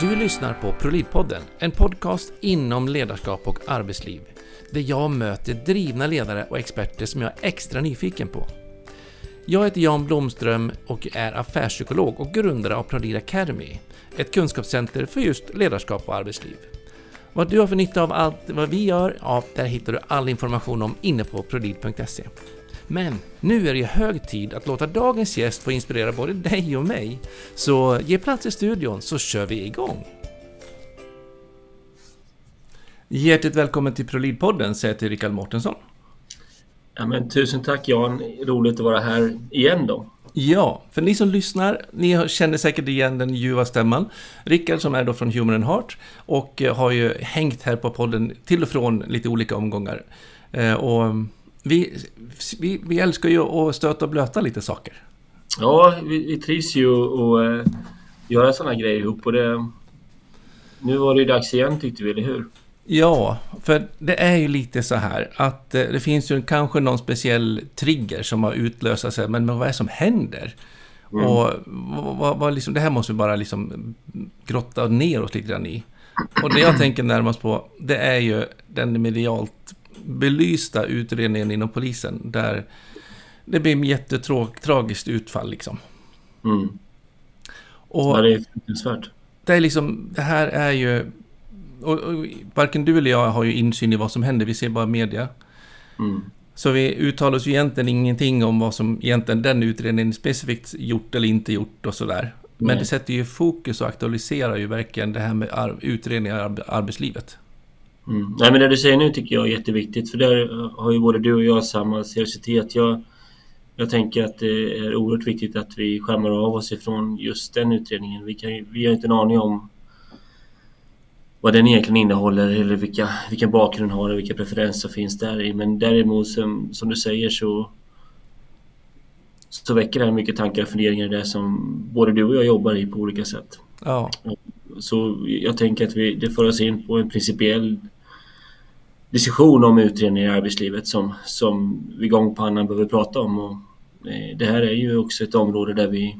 Du lyssnar på ProLid-podden, en podcast inom ledarskap och arbetsliv. Där jag möter drivna ledare och experter som jag är extra nyfiken på. Jag heter Jan Blomström och är affärspsykolog och grundare av ProLid Academy, ett kunskapscenter för just ledarskap och arbetsliv. Vad du har för nytta av allt vad vi gör, ja, där hittar du all information om inne på prolid.se. Men nu är det hög tid att låta dagens gäst få inspirera både dig och mig. Så ge plats i studion så kör vi igång! Hjärtligt välkommen till ProLid-podden säger jag till Rickard Mårtensson. Ja, men tusen tack Jan, roligt att vara här igen då. Ja, för ni som lyssnar, ni känner säkert igen den ljuva stämman. Rickard som är då från Human and Heart och eh, har ju hängt här på podden till och från lite olika omgångar. Eh, och vi, vi, vi älskar ju att stöta och blöta lite saker. Ja, vi, vi trivs ju att uh, göra sådana grejer ihop och det... Nu var det ju dags igen tyckte vi, eller hur? Ja, för det är ju lite så här att eh, det finns ju kanske någon speciell trigger som har utlöst sig, men vad är det som händer? Mm. Och vad, vad liksom, det här måste vi bara liksom grotta ner oss lite grann i. Och det jag tänker närmast på, det är ju den medialt belysta utredningen inom polisen, där det blir ett jättetragiskt utfall liksom. Mm. Och ja, det är fruktansvärt. Det, är liksom, det här är ju och, och, varken du eller jag har ju insyn i vad som händer, vi ser bara media. Mm. Så vi uttalar oss ju egentligen ingenting om vad som egentligen den utredningen specifikt gjort eller inte gjort och sådär. Men Nej. det sätter ju fokus och aktualiserar ju verkligen det här med ar utredningar i arbetslivet. Mm. Nej men det du säger nu tycker jag är jätteviktigt för där har ju både du och jag samma seriositet. Jag, jag tänker att det är oerhört viktigt att vi skärmar av oss ifrån just den utredningen. Vi, kan, vi har inte en aning om vad den egentligen innehåller eller vilka, vilken bakgrund den har och vilka preferenser finns där i. Men däremot som, som du säger så, så väcker det här mycket tankar och funderingar i det som både du och jag jobbar i på olika sätt. Ja. Så jag tänker att vi, det för oss in på en principiell diskussion om utredningar i arbetslivet som, som vi gång på annan behöver prata om. Och, eh, det här är ju också ett område där vi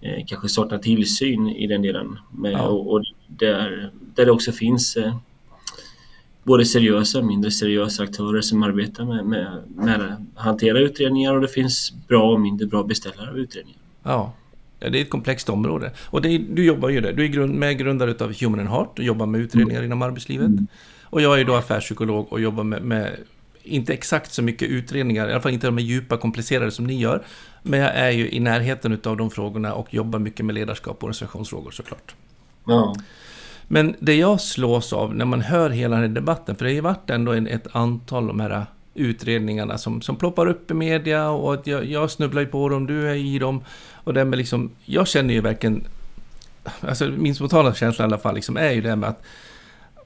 eh, kanske saknar tillsyn i den delen. Ja. och, och där, där det också finns eh, både seriösa och mindre seriösa aktörer som arbetar med, med, med att hantera utredningar och det finns bra och mindre bra beställare av utredningar. Ja, det är ett komplext område. Och är, du jobbar ju där. Du är grund, medgrundare av Human and Heart och jobbar med utredningar mm. inom arbetslivet. Och jag är då affärspsykolog och jobbar med, med, inte exakt så mycket utredningar, i alla fall inte de djupa, komplicerade som ni gör. Men jag är ju i närheten av de frågorna och jobbar mycket med ledarskap och organisationsfrågor såklart. Ja. Men det jag slås av när man hör hela den här debatten, för det har ju varit ändå ett antal av de här utredningarna som, som ploppar upp i media och att jag, jag snubblar ju på dem, du är i dem. Och det med liksom, jag känner ju verkligen, alltså min spontana känsla i alla fall liksom är ju det med att,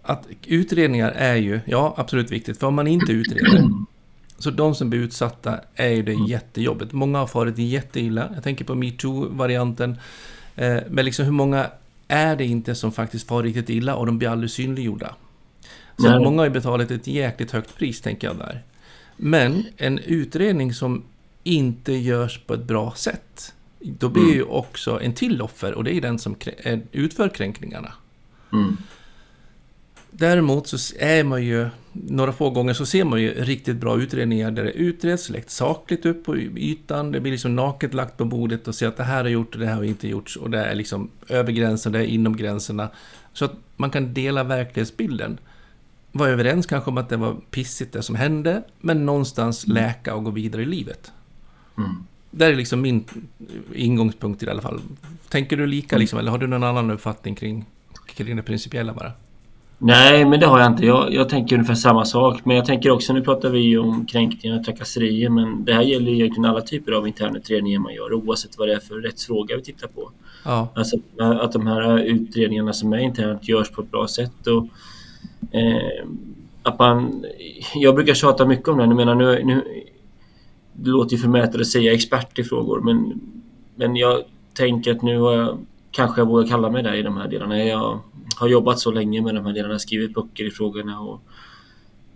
att utredningar är ju, ja absolut viktigt, för om man inte utreder så de som blir utsatta är ju det jättejobbigt. Många har farit jätteilla. Jag tänker på metoo-varianten. Eh, men liksom hur många är det inte som faktiskt far riktigt illa och de blir aldrig synliggjorda. Så Nej. många har ju betalat ett jäkligt högt pris, tänker jag där. Men en utredning som inte görs på ett bra sätt, då blir mm. ju också en till offer och det är den som utför kränkningarna. Mm. Däremot så är man ju, några få gånger så ser man ju riktigt bra utredningar där det utreds, läggt sakligt upp på ytan, det blir liksom naket lagt på bordet och ser att det här har gjort och det här har inte gjorts och det är liksom över gränsen, det är inom gränserna. Så att man kan dela verklighetsbilden. Vara överens kanske om att det var pissigt det som hände, men någonstans mm. läka och gå vidare i livet. Mm. Det är liksom min ingångspunkt i alla fall. Tänker du lika mm. liksom, eller har du någon annan uppfattning kring, kring det principiella bara? Nej, men det har jag inte. Jag, jag, tänker ungefär samma sak. Men jag tänker också, nu pratar vi ju om kränkningar och trakasserier, men det här gäller ju egentligen alla typer av internutredningar man gör, oavsett vad det är för rättsfråga vi tittar på. Ja. Alltså att de här utredningarna som är internt görs på ett bra sätt. Och, eh, att man, jag brukar tjata mycket om det. Jag menar, nu, nu, det låter ju förmätet att säga expert i frågor, men, men jag tänker att nu har jag, kanske jag vågar kalla mig det i de här delarna. Jag, har jobbat så länge med de här delarna, skrivit böcker i frågorna och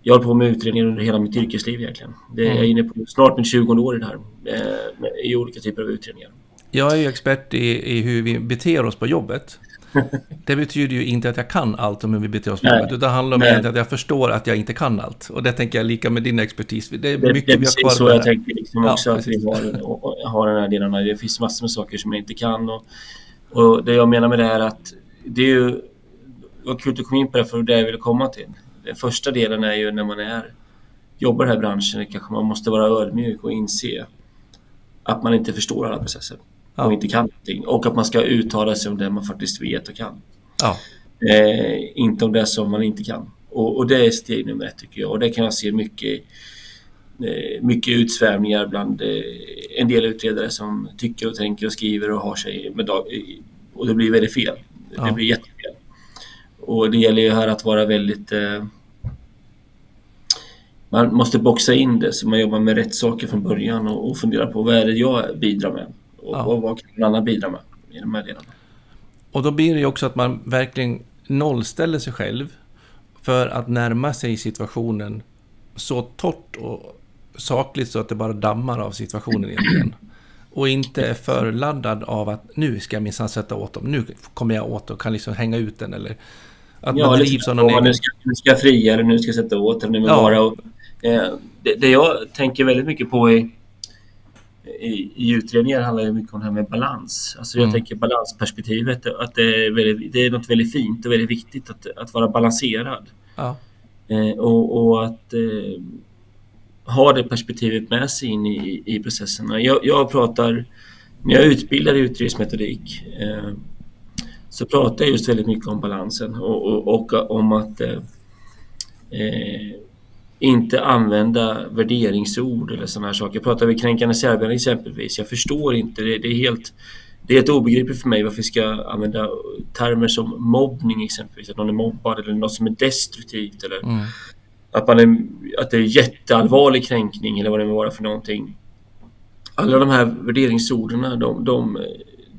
jag har på med utredningar under hela mitt yrkesliv egentligen. Det är mm. Jag inne på snart mitt 20 år i det här, eh, i olika typer av utredningar. Jag är ju expert i, i hur vi beter oss på jobbet. det betyder ju inte att jag kan allt om hur vi beter oss på jobbet, utan det handlar om att jag förstår att jag inte kan allt. Och det tänker jag lika med din expertis. Det är mycket det, det är precis så jag tänker liksom också, ja, att vi har, har den här delen. Det finns massor med saker som jag inte kan. Och, och det jag menar med det är att det är ju... Vad kul att du kom in på det, för det jag ville komma till. Den första delen är ju när man är jobbar i den här branschen kanske man måste vara ödmjuk och inse att man inte förstår alla processer ja. och inte kan någonting. Och att man ska uttala sig om det man faktiskt vet och kan. Ja. Eh, inte om det som man inte kan. Och, och, det är steg nummer ett tycker jag. Och det kan jag se mycket, eh, mycket utsvävningar bland eh, en del utredare som tycker och tänker och skriver och har sig med dag, och det blir väldigt fel. Ja. Det blir jättefel. Och det gäller ju här att vara väldigt eh, man måste boxa in det så man jobbar med rätt saker från början och, och funderar på vad är det jag bidrar med och, ja. och vad kan någon annan bidra med i de här delarna. Och då blir det ju också att man verkligen nollställer sig själv för att närma sig situationen så torrt och sakligt så att det bara dammar av situationen egentligen. Och inte är för laddad av att nu ska jag minsann sätta åt dem, nu kommer jag åt och kan liksom hänga ut den eller att ja, man drivs av någon egen... Nu ska, nu ska jag fria eller nu ska jag sätta åt den. Nu ja. bara och, eh, det, det, jag tänker väldigt mycket på i, i, i utredningar handlar det mycket om det här med balans. Alltså jag mm. tänker balansperspektivet, att det är, väldigt, det är något väldigt fint och väldigt viktigt att, att vara balanserad. Ja. Eh, och, och, att eh, ha det perspektivet med sig in i, i processerna. Jag, jag pratar, när jag utbildar i utredningsmetodik eh, så pratar jag just väldigt mycket om balansen och, och, och om att eh, eh inte använda värderingsord eller sådana här saker. Pratar vi kränkande särbehandling exempelvis, jag förstår inte, det, det är helt det är helt obegripligt för mig varför vi ska använda termer som mobbning exempelvis, att någon är mobbad eller något som är destruktivt eller mm. att, man är, att det är jätteallvarlig kränkning eller vad det må vara för någonting. Alla de här värderingsorden, de, de,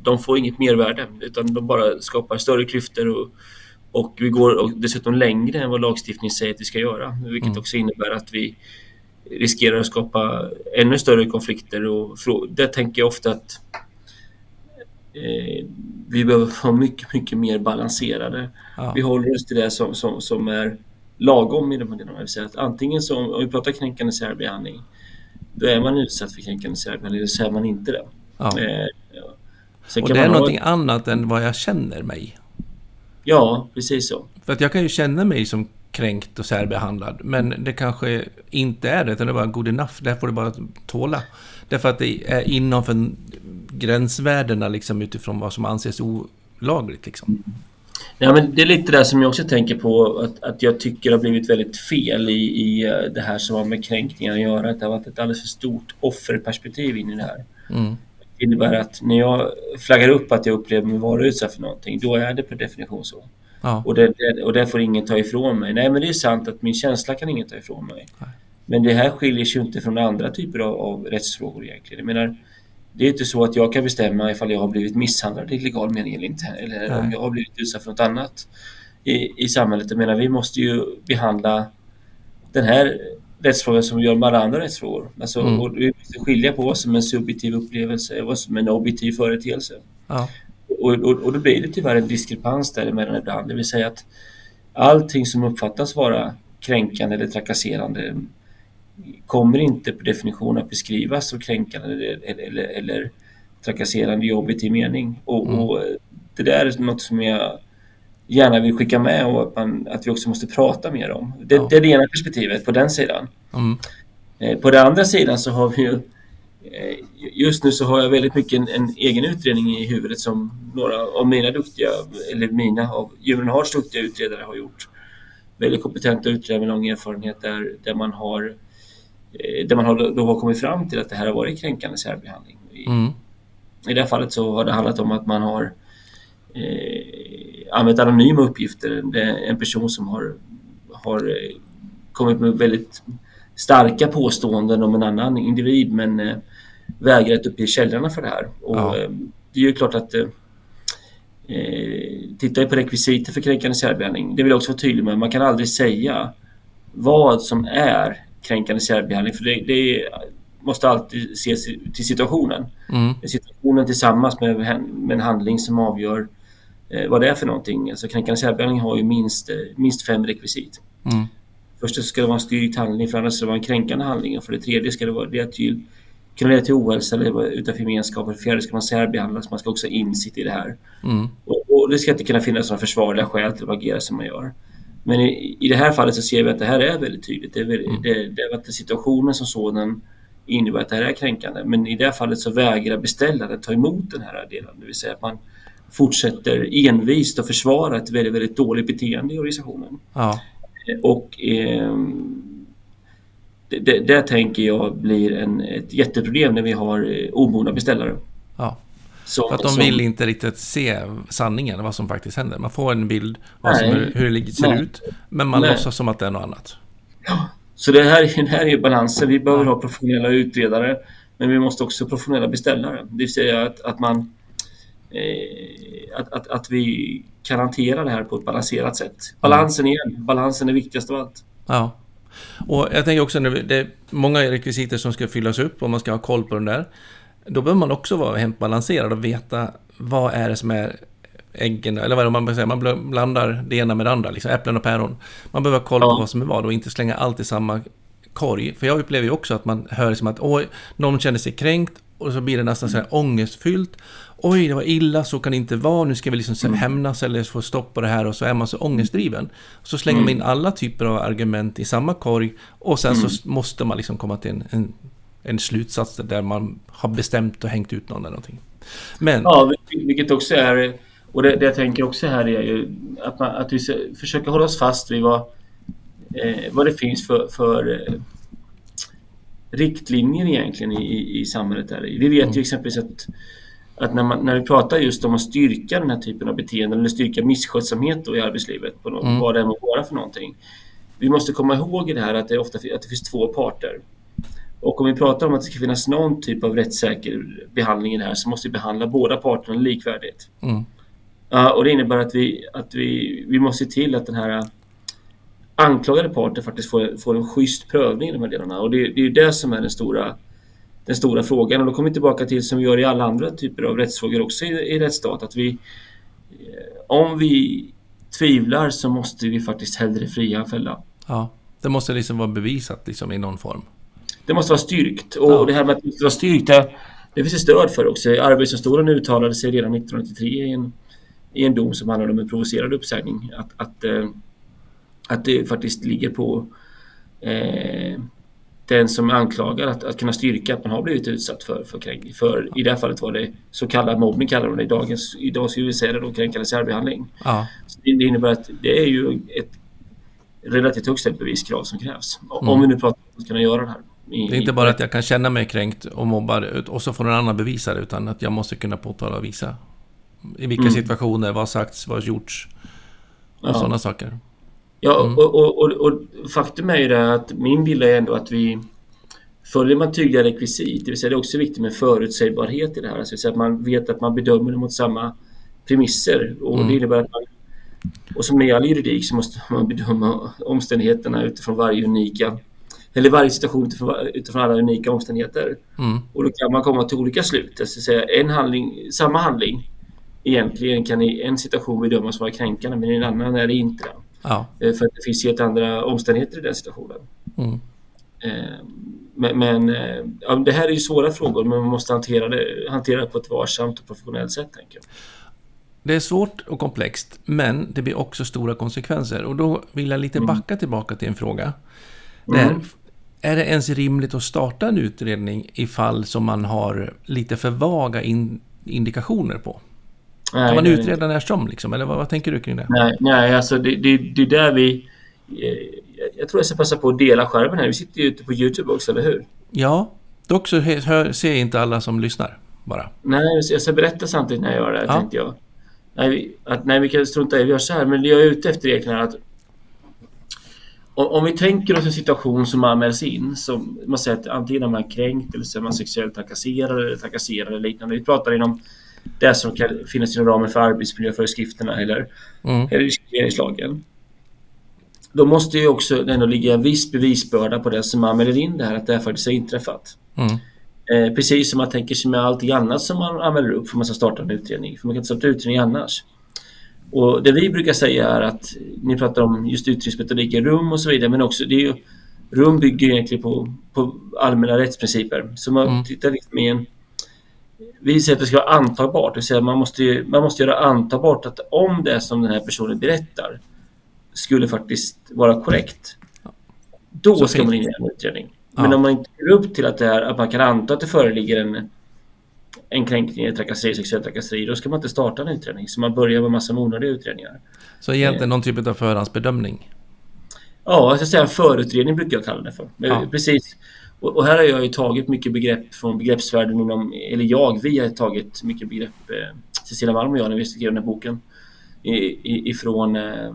de får inget mervärde utan de bara skapar större klyftor och, och vi går dessutom längre än vad lagstiftningen säger att vi ska göra. Vilket mm. också innebär att vi riskerar att skapa ännu större konflikter. Och där tänker jag ofta att eh, vi behöver vara mycket, mycket mer balanserade. Ja. Vi håller oss till det som, som, som är lagom i de här delarna. Det att antingen så, om vi pratar kränkande särbehandling, då är man utsatt för kränkande särbehandling eller så är man inte det. Ja. Eh, och det är någonting ha... annat än vad jag känner mig. Ja, precis så. För att jag kan ju känna mig som kränkt och särbehandlad, men det kanske inte är det, utan det är bara good enough. Det här får du bara tåla. Därför att det är innanför gränsvärdena liksom utifrån vad som anses olagligt. Liksom. Ja, men det är lite det som jag också tänker på att, att jag tycker har blivit väldigt fel i, i eh, det här som har med kränkningar att göra. Att det har varit ett alldeles för stort offerperspektiv in i det här. Mm innebär att när jag flaggar upp att jag upplever mig vara utsatt för någonting, då är det per definition så. Ja. Och, det, det, och det får ingen ta ifrån mig. Nej, men det är sant att min känsla kan ingen ta ifrån mig. Nej. Men det här skiljer sig inte från andra typer av, av rättsfrågor egentligen. Jag menar, det är inte så att jag kan bestämma ifall jag har blivit misshandlad i legal mening eller inte. Eller Nej. om jag har blivit utsatt för något annat i, i samhället. Jag menar, vi måste ju behandla den här rättsfråga som vi gör med alla andra rättsfrågor. Alltså, mm. och vi måste skilja på vad som är en subjektiv upplevelse och vad som är en objektiv företeelse. Ja. Och, och, och då blir det tyvärr en diskrepans däremellan ibland. Det vill säga att allting som uppfattas vara kränkande eller trakasserande kommer inte per definition att beskrivas som kränkande eller, eller, eller trakasserande i objektiv mening. Och, mm. och, det där är något som jag gärna vill skicka med och att, man, att vi också måste prata mer om. Det, ja. det är det ena perspektivet på den sidan. Mm. Eh, på den andra sidan så har vi ju eh, Just nu så har jag väldigt mycket en, en, egen utredning i huvudet som några av mina duktiga, eller mina av Djurens duktiga utredare har gjort. Väldigt kompetenta utredare med lång erfarenhet där, där man har eh, där man har, då har kommit fram till att det här har varit kränkande särbehandling. I, mm. I det här fallet så har det handlat om att man har använt anonyma uppgifter. Det är en person som har, har eh, kommit med väldigt starka påståenden om en annan individ men eh, vägrat uppge källorna för det här. Och, ja. eh, det är ju klart att eh, eh tittar på rekvisiter för kränkande särbehandling, det vill jag också vara tydlig med, man kan aldrig säga vad som är kränkande särbehandling för det, det måste alltid ses till situationen. Mm. Situationen tillsammans med, med en handling som avgör vad det är för någonting. Alltså kränkande särbehandling har ju minst, eh, minst fem rekvisit. Mm. Först ska det vara en styrkt handling, för andra ska det vara en kränkande handling och för det tredje ska det vara det till, kunna leda till ohälsa eller utanför gemenskapen. För det fjärde ska man särbehandlas, man ska också ha insikt i det här. Mm. Och, och det ska inte kunna finnas några försvarliga skäl till att agera som man gör. Men i, i det här fallet så ser vi att det här är väldigt tydligt. Det är, väldigt, Mm. det, det är att situationen som sådan innebär att det här är kränkande. Men i det här fallet så vägrar beställaren ta emot den här delen. Det vill säga att man fortsätter envist att försvara ett väldigt, väldigt dåligt beteende i organisationen. Ja. Och ehm, det, det, det tänker jag blir en, ett jätteproblem när vi har eh, omogna beställare. ja. Som, För att de som- vill inte riktigt se sanningen, vad som faktiskt händer. Man får en bild Nej. hur det ser Nej. ut, men man Nej. låtsas som att det är något annat. Så det här, det här är balansen. Vi behöver ha professionella utredare men vi måste också ha professionella beställare. Det vill säga att, att man eh, att, att, att vi kan hantera det här på ett balanserat sätt. Balansen igen. Balansen är viktigast av allt. Ja. Och jag tänker också det är många rekvisiter som ska fyllas upp och man ska ha koll på den där. Då behöver man också vara helt balanserad och veta vad är det som är äggen, eller vad är det man säger, man bl- blandar det ena med det andra, liksom äpplen och päron. Man behöver ha koll på Ja. vad som är vad och inte slänga allt i samma korg. För jag upplever ju också att man hör som att oj, någon känner sig kränkt och så blir det nästan så här ångestfyllt. Oj, det var illa, så kan det inte vara, nu ska vi liksom mm. hämnas eller få stopp på det här och så är man så ångestdriven. Så slänger man in alla typer av argument i samma korg och sen så s- måste man liksom komma till en, en, en slutsats där man har bestämt och hängt ut någon eller någonting. Men, Ja, vil- vilket också är... Och det, det jag tänker också här är ju att, man, att vi ska försöka hålla oss fast vid vad, eh, vad det finns för, för eh, riktlinjer egentligen i, i, i samhället. Här. Vi vet ju exempelvis att, att när, man, när vi pratar just om att styrka den här typen av beteenden eller styrka misskötsamhet i arbetslivet, på något, Mm. vad det än må vara för någonting. Vi måste komma ihåg i det här att det, ofta, att det finns två parter. Och om vi pratar om att det ska finnas någon typ av rättssäker behandling i det här så måste vi behandla båda parterna likvärdigt. mm, Ja, och det innebär att vi, att vi, vi måste se till att den här anklagade parten faktiskt får, får en schysst prövning i de här delarna. Och det, det är ju det som är den stora, den stora frågan. Och då kommer vi tillbaka till som vi gör i alla andra typer av rättsfrågor också i, i rättsstat. Att vi, eh, om vi tvivlar så måste vi faktiskt hellre fria än fälla. ja, det måste liksom vara bevisat liksom i någon form. Det måste vara styrkt. Och Ja. det här med att det måste vara styrkt, det, det finns det stöd för också. Arbetsdomstolen uttalade sig redan 1993 i en, i en dom som handlade om en provocerad uppsägning. Att, att, eh, att det faktiskt ligger på eh, den som är anklagad att, att kunna styrka att man har blivit utsatt för, för kränkning. För i det här fallet var det så kallad mobbning kallar de det i dagens, idag skulle vi säga det då kränkande särbehandling. Ja, Det innebär att det är ju ett relativt högt ställt beviskrav som krävs. Om Mm. vi nu pratar om att kunna göra det här. I- det är inte bara att jag kan känna mig kränkt och mobbad och så får någon annan bevisa det, utan att jag måste kunna påtala och visa. I vilka Mm. situationer, vad har sagts, vad har gjorts och Ja. sådana saker. Ja, Mm. och, och, och, och faktum är ju det att min bild är ändå att vi Följer man tydliga rekvisit, det vill säga det är också viktigt med förutsägbarhet i det här. Alltså, så att man vet att man bedömer det mot samma premisser. Och Mm. det innebär att man, och som med all juridik så måste man bedöma omständigheterna utifrån varje unika eller varje situation utifrån, utifrån alla unika omständigheter. Mm. Och då kan man komma till olika slut. Alltså, säga, en handling, samma handling egentligen kan i en situation bedömas vara kränkande men i en annan är det inte det. Ja. Eh, För att det finns helt andra omständigheter i den situationen. Mm. Eh, Men, men eh, ja, det här är ju svåra frågor men man måste hantera det, hantera det på ett varsamt och professionellt sätt. Tänker jag. Det är svårt och komplext, men det blir också stora konsekvenser. Och då vill jag lite backa tillbaka till en fråga. Där, Mm. är det ens rimligt att starta en utredning i fall som man har lite för vaga in, indikationer på? Nej, Kan man utreda när som, liksom? Eller vad, vad tänker du kring det? Nej, nej alltså det, det, det är där vi... eh, Jag tror jag ska passa på att dela skärmen här. Vi sitter ju ute på Youtube också, eller hur? Ja, dock så hö- hör, ser inte alla som lyssnar bara. Nej, jag ska berätta samtidigt när jag gör det, här, Ja. tänkte jag. Nej, vi, att, nej, vi kan strunta i vi gör så här, men det jag är ute efter egentligen är att om, om vi tänker oss en situation som anmäls in, som man säger att antingen är man kränkt eller så är man sexuellt trakasserad eller trakasserad eller liknande. Vi pratar inom det som kan finnas inom ramen för arbetsmiljöföreskrifterna eller, Mm. eller diskrimineringslagen. Då måste ju också ändå ligga en viss bevisbörda på den som anmäler in det här, att det här faktiskt har inträffat. Mm. Eh, precis som man tänker sig med allting annat som man anmäler upp för man ska starta en utredning. För man kan inte starta utredning annars. Och det vi brukar säga är att ni pratar om just uttrycksmetodik i rum och så vidare men också det är ju, rum bygger egentligen på, på allmänna rättsprinciper. Så man mm. tittar liksom i en vi säger att det ska vara antagbart, det vill säga man måste, man måste göra antagbart att om det som den här personen berättar skulle faktiskt vara korrekt, då så ska man in en utredning. Men ja. om man inte går upp till att, det är, att man kan anta att det föreligger en, en kränkning, trakasseri, sexuell trakasseri, då ska man inte starta en utredning. Så man börjar med massa onödiga utredningar. Så egentligen eh. någon typ av förhandsbedömning? Ja, jag ska säga en förutredning brukar jag kalla det för. Ja. Precis. Och, och, här har jag ju tagit mycket begrepp från begreppsvärlden inom, eller jag, vi har tagit mycket begrepp, eh, Cecilia Malm och jag, när vi skrev den här boken, i, ifrån eh,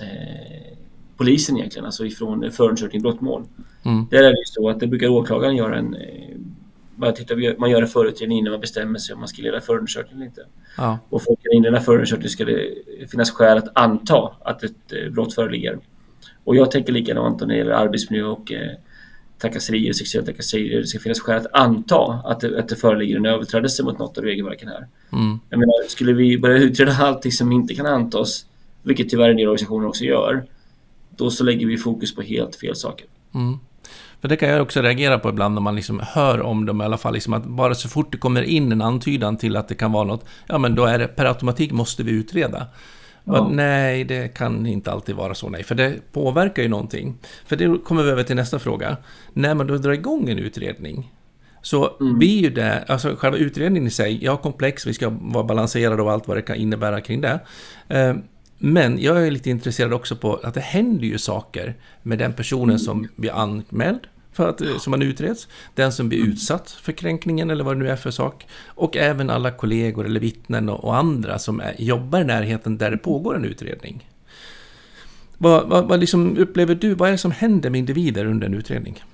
eh, polisen egentligen, alltså ifrån förundersökning brottmål. Mm. Där är det ju så att det brukar åklagaren göra en bara titta, man gör en förutredning innan man bestämmer sig om man ska leda förundersökning eller inte. Ja. Och för att inleda förundersökning ska det finnas skäl att anta att ett eh, brott föreligger. Och jag tänker likadant när det gäller arbetsmiljö och eh, trakasserier, sexuella trakasserier. Det ska finnas skäl att anta att det, att det föreligger en överträdelse mot något av regelverken här. Mm. Jag menar, skulle vi börja utreda allting som inte kan antas, vilket tyvärr en del organisationer också gör, då så lägger vi fokus på helt fel saker. Mm. För det kan jag också reagera på ibland när man liksom hör om dem i alla fall. Liksom att bara så fort det kommer in en antydan till att det kan vara något, ja men då är det per automatik måste vi utreda. Ja. nej, det kan inte alltid vara så, nej. För det påverkar ju någonting. För det kommer vi över till nästa fråga. När man då drar igång en utredning, så mm. blir ju det, alltså själva utredningen i sig, ja komplex, vi ska vara balanserade och allt vad det kan innebära kring det. Eh, men jag är lite intresserad också på att det händer ju saker med den personen som blir anmäld för att, som man utreds, den som blir mm. utsatt för kränkningen eller vad det nu är för sak, och även alla kollegor eller vittnen och, och andra som är, jobbar i närheten där det pågår en utredning. Vad, vad, vad liksom upplever du, vad är det som händer med individer under en utredning?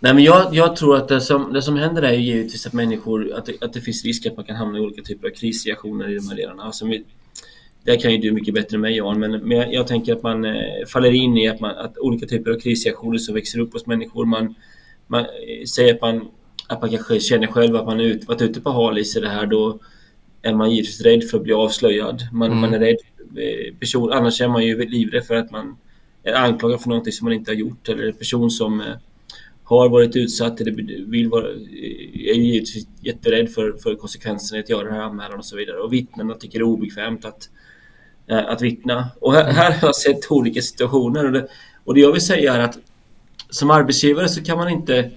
Nej, men jag, jag tror att det som, det som händer är ju givetvis att människor, att det, att det finns risk att man kan hamna i olika typer av krisreaktioner i de här delarna. Alltså, det kan ju du mycket bättre än mig Jan, men, men jag tänker att man eh, faller in i att, man, att olika typer av krisreaktioner som växer upp hos människor. Man, man eh, säger att man, att man kanske känner själv att man ut, varit ute på hal i det här. Då är man givetvis rädd för att bli avslöjad. Man, mm. man är rädd. Eh, person, annars är man ju livrädd för att man är anklagad för någonting som man inte har gjort. Eller en person som har varit utsatt eller vill vara, är givetvis jätterädd för, för konsekvenserna att göra den här anmälan och så vidare. Och vittnena tycker det är obekvämt att att vittna. Och här, här, har jag sett olika situationer. Och det, och det jag vill säga är att som arbetsgivare så kan man inte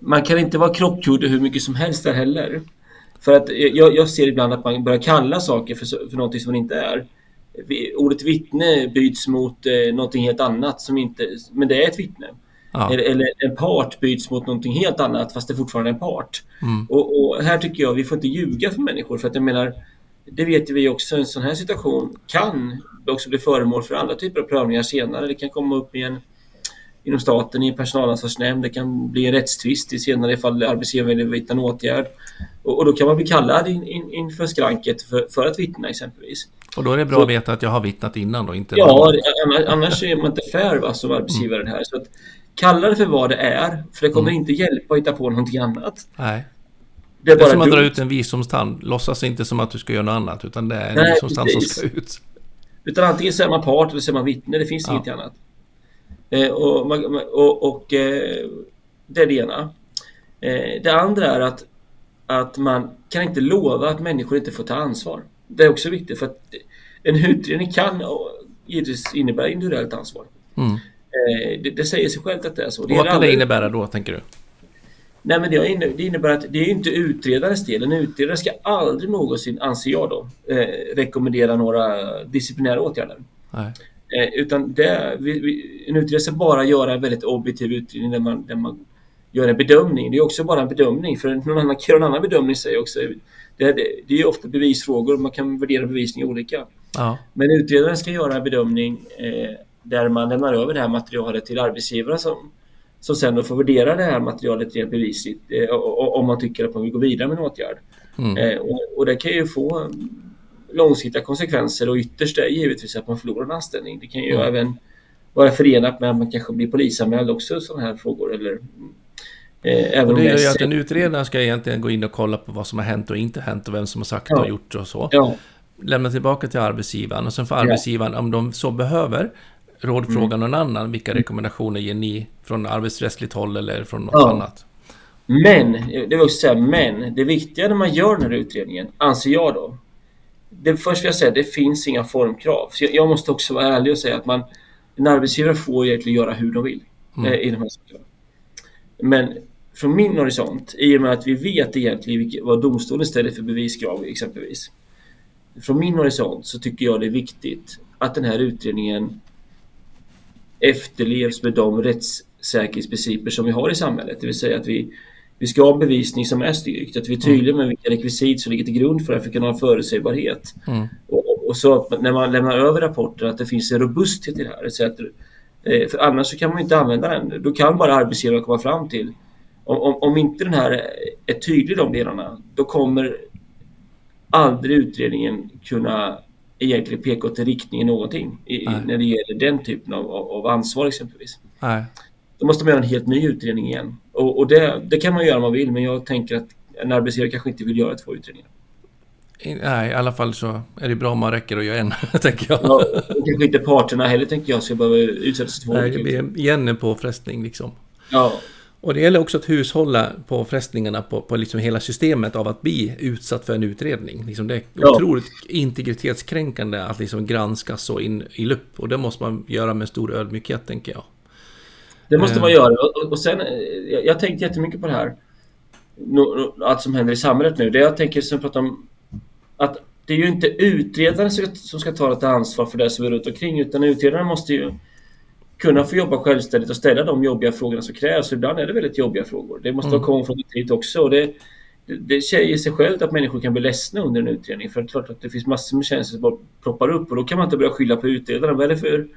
man kan inte vara krockgjord hur mycket som helst där heller. För att jag, jag ser ibland att man börjar kalla saker för, för någonting som man inte är. Ordet vittne byts mot eh, någonting helt annat som inte, men det är ett vittne. Ja. Eller, eller, en part byts mot någonting helt annat fast det är fortfarande en part. Mm. Och, och, här tycker jag vi får inte ljuga för människor för att jag menar det vet vi också, en sån här situation kan också bli föremål för andra typer av prövningar senare. Det kan komma upp i en, inom staten i en personalansvarsnämnd. Det kan bli en rättstvist i senare ifall arbetsgivaren vill vidta en åtgärd. Och, och, då kan man bli kallad in, in, inför skranket för, för att vittna exempelvis. Och då är det bra så, att veta att jag har vittnat innan då? Inte ja, annars, annars är man inte fair va, som arbetsgivare mm. här. Så att, kalla det för vad det är, för det kommer mm. inte hjälpa att hitta på någonting annat. Nej. Det är, det är som att dra ut en visdomstand. Låtsas inte som att du ska göra något annat, utan det är en Nej, visdomstand som ska ut. Utan antingen så är man part eller så är man vittne. Det finns ja. inget annat. Eh, och, och, och eh, det är det ena. Eh, det andra är att, att man kan inte lova att människor inte får ta ansvar. Det är också viktigt för att en utredning kan givetvis innebära individuellt ansvar. Mm. Eh, det, det, säger sig självt att det är så. Och vad kan det innebära då, tänker du? Nej, men det innebär att det är inte utredarens del. En utredare ska aldrig någonsin, anser jag då, eh, rekommendera några disciplinära åtgärder. Eh, utan det, vi, vi, en utredare ska bara göra en väldigt objektiv utredning där man, där man gör en bedömning. Det är också bara en bedömning, för någon annan göra en annan bedömning säger också. Det, det, det är ofta bevisfrågor, man kan värdera bevisning olika. Ja. Men utredaren ska göra en bedömning eh, där man lämnar över det här materialet till arbetsgivaren som som sen då får värdera det här materialet rent bevisligt eh, om man tycker att man vill gå vidare med en åtgärd. Mm. Eh, och, och, det kan ju få långsiktiga konsekvenser och ytterst är givetvis att man förlorar en anställning. Det kan ju mm. även vara förenat med att man kanske blir polisanmäld också sådana här frågor. Eller, eh, även och det gör ju att en utredare ska egentligen gå in och kolla på vad som har hänt och inte hänt och vem som har sagt ja. och gjort och så. Ja. lämna tillbaka till arbetsgivaren och sen får arbetsgivaren, om de så behöver, rådfråga mm. någon annan. Vilka rekommendationer ger ni från arbetsrättsligt håll eller från något ja. annat? Men, det vill också säga, men det viktiga när man gör den här utredningen, anser jag då. Det, först vill jag säga, det finns inga formkrav. Så jag, jag måste också vara ärlig och säga att man, en arbetsgivare får egentligen göra hur de vill mm. eh, i de här sakerna. Men från min horisont, i och med att vi vet egentligen vad domstolen ställer för beviskrav exempelvis. Från min horisont så tycker jag det är viktigt att den här utredningen efterlevs med de rättssäkerhetsprinciper som vi har i samhället. Det vill säga att vi, vi ska ha bevisning som är styrkt, att vi är tydliga med vilka rekvisit som ligger till grund för att vi kan ha förutsägbarhet. Mm. Och, och, så när man lämnar över rapporter att det finns en robusthet i det här. Så att, eh, för annars så kan man inte använda den. Då kan bara arbetsgivaren komma fram till om, om, om inte den här är tydlig i de delarna, då kommer aldrig utredningen kunna egentligen peka åt riktningen någonting i, när det gäller den typen av, av ansvar exempelvis. Nej. Då måste man göra en helt ny utredning igen. Och, och det, det, kan man göra om man vill, men jag tänker att en arbetsgivare kanske inte vill göra två utredningar. Nej, i alla fall så är det bra om man räcker att göra en, tänker jag. Ja, och kanske inte parterna heller, tänker jag, ska behöva utsättas för två Nej, det blir igen en påfrestning liksom. Ja, och det gäller också att hushålla på frestningarna på, på liksom hela systemet av att bli utsatt för en utredning. Liksom det är ja. otroligt integritetskränkande att liksom granskas så in i lupp. Och det måste man göra med stor ödmjukhet, tänker jag. Det måste man eh. göra. Och, och sen, jag, jag tänkte jättemycket på det här. Allt som händer i samhället nu. Det jag tänker som pratar om att det är ju inte utredaren som ska ta ett ansvar för det som är runt omkring utan utredaren måste ju kunna få jobba självständigt och ställa de jobbiga frågorna som krävs. Ibland är det väldigt jobbiga frågor. Det måste mm. vara konfrontativt också. Och det, det, det säger sig självt att människor kan bli ledsna under en utredning. För det är klart att det finns massor med känslor som bara ploppar upp och då kan man inte börja skylla på utredaren. Vad är det för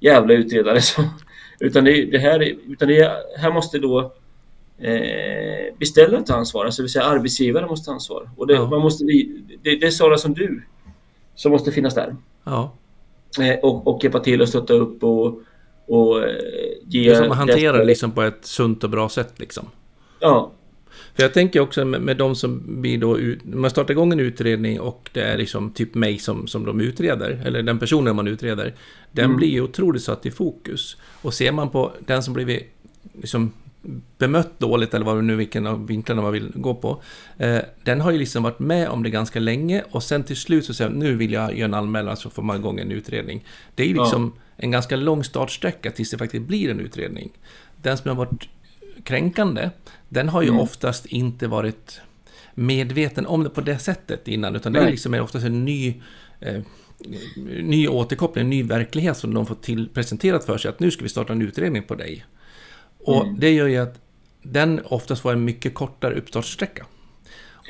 jävla utredare som... Utan det, det här, utan det här måste då eh, beställaren ta ansvar, alltså det vill säga arbetsgivaren måste ta ansvar. Och det, ja. man måste, det, det är sådana som du som måste finnas där. Ja. Eh, och, och hjälpa till och stötta upp och och eh, ge... Det som hanterar det liksom på ett sunt och bra sätt liksom. Ja. För jag tänker också med, med de som blir då, ut, man startar igång en utredning och det är liksom typ mig som, som de utreder, eller den personen man utreder, den mm. blir ju otroligt satt i fokus. Och ser man på den som blivit liksom bemött dåligt eller vad nu vilken av vinklarna man vill gå på. Eh, den har ju liksom varit med om det ganska länge och sen till slut så säger nu vill jag göra en anmälan så får man igång en utredning. Det är liksom ja. En ganska lång startsträcka tills det faktiskt blir en utredning. Den som har varit kränkande, den har ju mm. oftast inte varit medveten om det på det sättet innan, utan Nej. det är liksom oftast en ny eh, ny återkoppling, en ny verklighet som de får till presenterat för sig att nu ska vi starta en utredning på dig. Och mm. det gör ju att den oftast får en mycket kortare uppstartssträcka.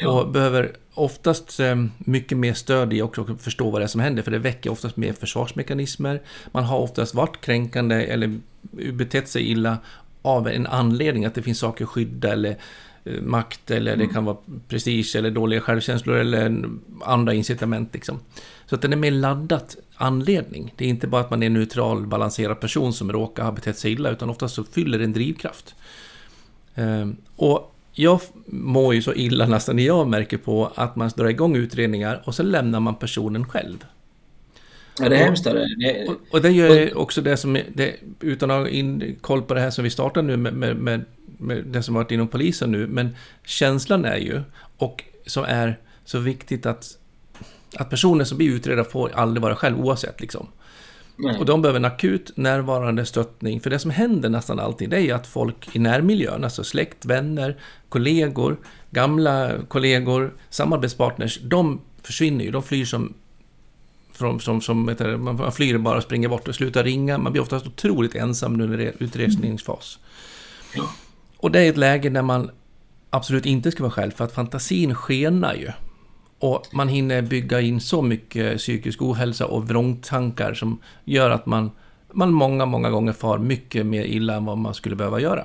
Ja. Och behöver oftast eh, mycket mer stöd i också att förstå vad det är som händer, för det väcker oftast mer försvarsmekanismer. Man har oftast varit kränkande eller betett sig illa av en anledning, att det finns saker att skydda eller eh, makt eller mm. det kan vara prestige eller dåliga självkänslor eller andra incitament. Liksom. Så att den är mer laddat anledning. Det är inte bara att man är en neutral, balanserad person som råkar ha betett sig illa, utan oftast så fyller det en drivkraft. Ehm, och jag mår ju så illa nästan när jag märker på att man drar igång utredningar och så lämnar man personen själv. Ja, det är hemskt. Det. Och, och det gör också det som, det, utan att ha in, koll på det här som vi startar nu med, med, med, med det som varit inom polisen nu, men känslan är ju, och som är så viktigt att att personer som blir utredda får aldrig vara själv oavsett liksom. Nej. Och de behöver en akut närvarande stöttning. För det som händer nästan alltid det är att folk i närmiljön, alltså släkt, vänner, kollegor, gamla kollegor, samarbetspartners, de försvinner ju. De flyr som från, som, som heter, man flyr bara och springer bort och slutar ringa. Man blir oftast otroligt ensam under utresningsfas. Ja. Och det är ett läge där man absolut inte ska vara själv, för att fantasin skenar ju. Och man hinner bygga in så mycket psykisk ohälsa och vrångtankar som gör att man, man många, många gånger far mycket mer illa än vad man skulle behöva göra.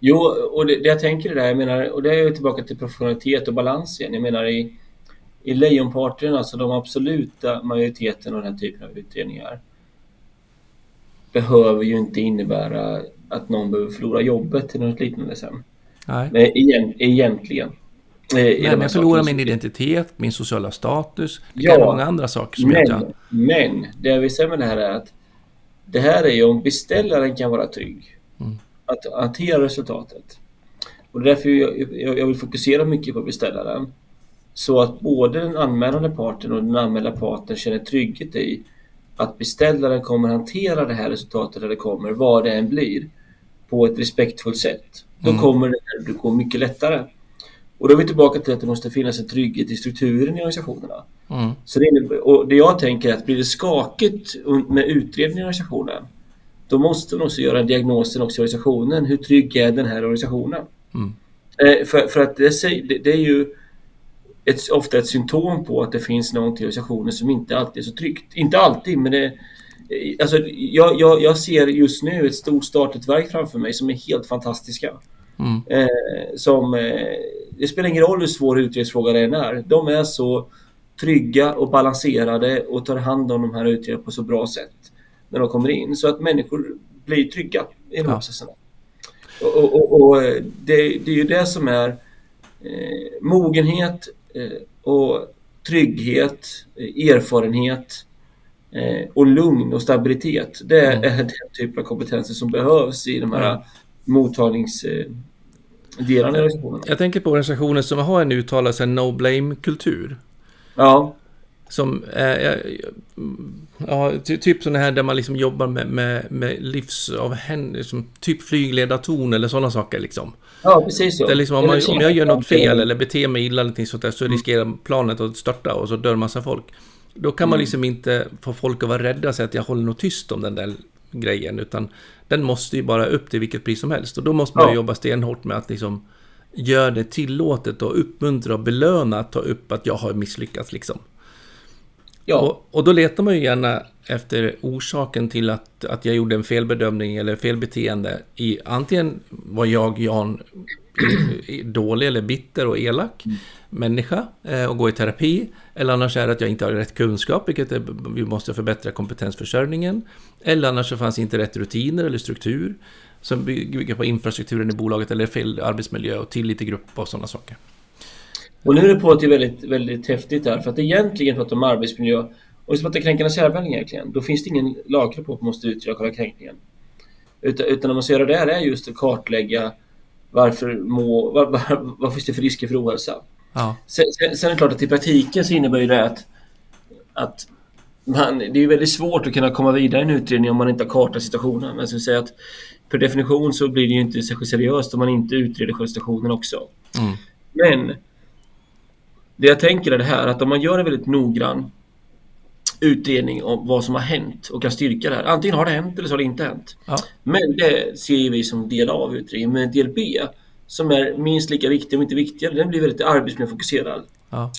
Jo, och det, det jag tänker är det där, jag menar, och det är tillbaka till professionalitet och balans igen. Jag menar i, i lejonparten, alltså de absoluta majoriteten av den här typen av utredningar behöver ju inte innebära att någon behöver förlora jobbet eller något liknande sen. Nej. Men egentligen. Men jag förlorar min identitet, min sociala status, det ja, kan vara många andra saker som men, jag... Men, det jag vill säga med det här är att det här är ju om beställaren kan vara trygg. Mm. Att hantera resultatet. Och det är därför jag, jag vill fokusera mycket på beställaren. Så att både den anmälande parten och den anmälda parten känner trygghet i att beställaren kommer hantera det här resultatet där det kommer, vad det än blir, på ett respektfullt sätt. Då mm. kommer det att gå mycket lättare. Och då är vi tillbaka till att det måste finnas en trygghet i strukturen i organisationerna. Mm. Så det, innebär, och det jag tänker är att blir det skakigt med utredningen i organisationen då måste man också göra diagnosen också i organisationen. Hur trygg är den här organisationen? Mm. Eh, för, för, att det, det, det är ju ett, ofta ett symptom på att det finns någonting i organisationen som inte alltid är så tryggt. Inte alltid, men det, alltså, jag, jag, jag ser just nu ett stort statligt verk framför mig som är helt fantastiska. Mm. Eh, som, eh, det spelar ingen roll hur svår utredningsfråga det än är. De är så trygga och balanserade och tar hand om de här utredningarna på så bra sätt när de kommer in så att människor blir trygga i de här ja. processerna. Och, och, och, och det, det, är ju det som är eh, mogenhet eh, och trygghet, eh, erfarenhet eh, och lugn och stabilitet. Det är mm. den typen av kompetenser som behövs i de här mm. Mottagningsdelarna i organisationen. Jag tänker på organisationer som har en uttalad no blame-kultur. Ja. Som är, ja, typ sådana här där man liksom jobbar med, med, med livsavhänd, liksom, typ flygledarton eller sådana saker liksom. Ja, precis så. Det liksom, om, man, om jag gör något fel eller beter mig illa eller sånt där, så mm. riskerar planet att störta och så dör massa folk. Då kan man mm. liksom inte få folk att vara rädda så att jag håller nog tyst om den där grejen, utan den måste ju bara upp till vilket pris som helst. Och då måste man ja. jobba stenhårt med att liksom göra det tillåtet och uppmuntra och belöna att ta upp att jag har misslyckats liksom. Ja. Och, och, då letar man ju gärna efter orsaken till att, att jag gjorde en felbedömning eller felbeteende. I, antingen var jag, Jan, dålig eller bitter och elak mm. människa eh, och gå i terapi. Eller annars är det att jag inte har rätt kunskap, vilket är, vi måste förbättra kompetensförsörjningen. Eller annars så fanns inte rätt rutiner eller struktur som bygger på infrastrukturen i bolaget eller fel arbetsmiljö och tillit i grupp och sådana saker. Och nu är det på att det är väldigt, väldigt häftigt där för att egentligen pratar om arbetsmiljö och vi pratar kränkande särbehandling egentligen, då finns det ingen lagkrav på att man måste utreda själva kränkningen. Utan, utan när man ska göra det här är just att kartlägga varför må, vad, vad, vad finns det för risker för ohälsa? Ja. Sen, sen, sen, är det klart att i praktiken så innebär det att, att man, det är väldigt svårt att kunna komma vidare i en utredning om man inte har kartat situationen. Jag skulle säga att per definition så blir det ju inte särskilt seriöst om man inte utreder själva situationen också. Mm. Men det jag tänker är det här att om man gör en väldigt noggrann utredning om vad som har hänt och kan styrka det här. Antingen har det hänt eller så har det inte hänt. Ja. Men det ser vi som del A av utredningen. Men del B, som är minst lika viktig om inte viktigare, den blir väldigt arbetsmiljöfokuserad. Ja.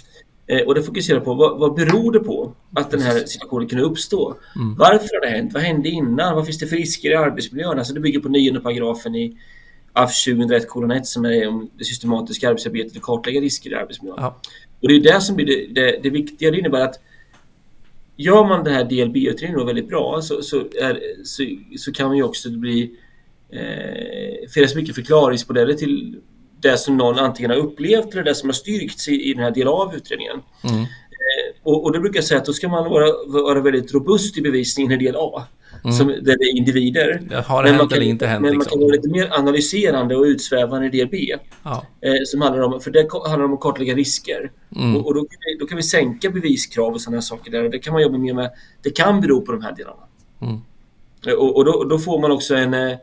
Eh, och det fokuserar på vad, vad beror det på att den här situationen kunde uppstå? Mm. Varför har det hänt? Vad hände innan? Vad finns det för risker i arbetsmiljön? Alltså det bygger på nionde paragrafen i AF 2001 som är om det systematiska arbetsarbetet och kartlägga risker i arbetsmiljön. Ja. Och det är det som blir det, det, det viktiga. Det innebär att gör man det här DLB-utredningen väldigt bra så, så, är, så, så, kan man ju också bli eh, finnas mycket förklaringsmodeller till det som någon antingen har upplevt eller det som har styrkts i, i den här delen av utredningen. Mm. Eh, och, och då brukar jag säga att då ska man vara, vara väldigt robust i bevisningen i del A. Mm. Som, där det är individer. Det har det men hänt kan, eller inte hänt? Men liksom. man kan vara lite mer analyserande och utsvävande i del B. Ja. Eh, som handlar om, för det handlar om att kartlägga risker. Mm. Och, och då, kan vi, då, kan vi sänka beviskrav och sådana saker där. Och det kan man jobba mer med. Det kan bero på de här delarna. Mm. Eh, och, och då, då, får man också en eh,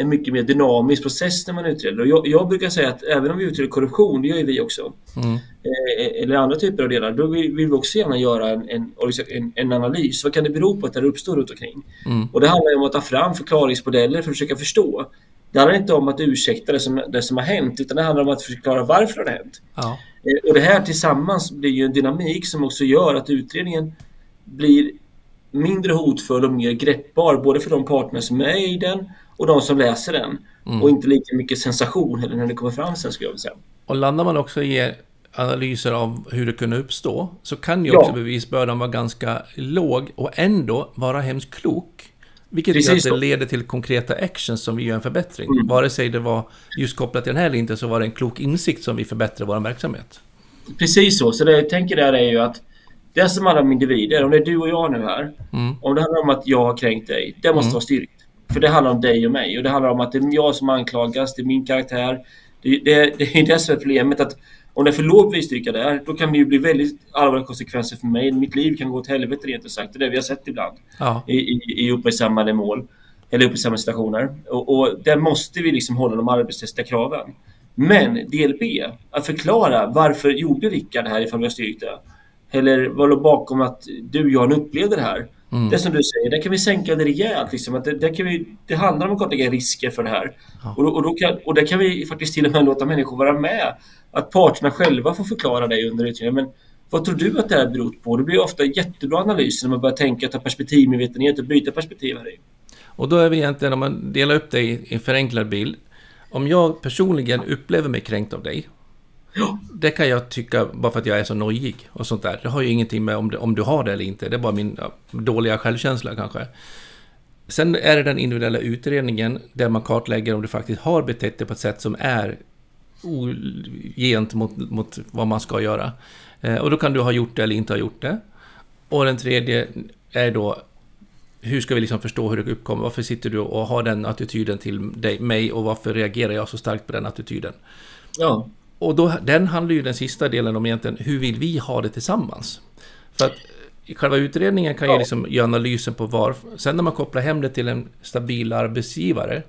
en mycket mer dynamisk process när man utreder. Och jag, jag brukar säga att även om vi utreder korruption, det gör ju vi också, mm. eh, eller andra typer av delar, då vill, vill vi också gärna göra en, en, en, en, analys. Vad kan det bero på att det uppstår runt omkring? Mm. Och det handlar om att ta fram förklaringsmodeller för att försöka förstå. Det handlar inte om att ursäkta det som, det som har hänt, utan det handlar om att förklara varför det har hänt. Ja. Eh, och det här tillsammans blir ju en dynamik som också gör att utredningen blir mindre hotfull och mer greppbar, både för de parterna som är i den och de som läser den. Mm. Och inte lika mycket sensation heller när det kommer fram sen skulle jag vilja säga. Och landar man också i analyser av hur det kunde uppstå så kan ju också ja. bevisbördan vara ganska låg och ändå vara hemskt klok. Vilket gör att det leder till konkreta actions som vi gör en förbättring. Mm. Vare sig det var just kopplat till den här eller inte så var det en klok insikt som vi förbättrar vår verksamhet. Precis så. Så det jag tänker där är ju att det som alla individer, om det är du och jag nu här. Mm. Om det handlar om att jag har kränkt dig, det måste mm. vara styrkt. För det handlar om dig och mig och det handlar om att det är jag som anklagas, det är min karaktär. Det, det, det är det som är problemet. att om det är för låg bevisstyrka där, då kan det ju bli väldigt allvarliga konsekvenser för mig. Mitt liv kan gå åt helvete rent ut sagt. Det är det vi har sett ibland ja. i, i, i uppmärksammade mål. Eller uppmärksammade situationer. Och, och där måste vi liksom hålla de arbetsrättsliga kraven. Men del B, att förklara varför gjorde Rickard det här ifall vi har styrkt det? Eller vad låg bakom att du Jan upplevde det här? Mm. Det som du säger, där kan vi sänka det rejält. Liksom, att det, där kan vi, det handlar om att kartlägga risker för det här. Ja. Och, och, då kan, och där kan vi faktiskt till och med låta människor vara med. Att parterna själva får förklara det under utredningen. Men vad tror du att det här beror på? Det blir ofta jättebra analyser när man börjar tänka, ta perspektivmedvetenhet och byta perspektiv här i. Och då är vi egentligen, om man delar upp det i en förenklad bild. Om jag personligen upplever mig kränkt av dig. Det kan jag tycka bara för att jag är så nojig och sånt där. Det har ju ingenting med om, det, om du har det eller inte. Det är bara min ja, dåliga självkänsla kanske. Sen är det den individuella utredningen där man kartlägger om du faktiskt har betett dig på ett sätt som är ogent mot, mot vad man ska göra. Eh, och då kan du ha gjort det eller inte ha gjort det. Och den tredje är då hur ska vi liksom förstå hur det uppkommer? Varför sitter du och har den attityden till dig, mig och varför reagerar jag så starkt på den attityden? Ja. Och då, den handlar ju den sista delen om egentligen hur vill vi ha det tillsammans? För att själva utredningen kan ju liksom göra analysen på var... Sen när man kopplar hem det till en stabil arbetsgivare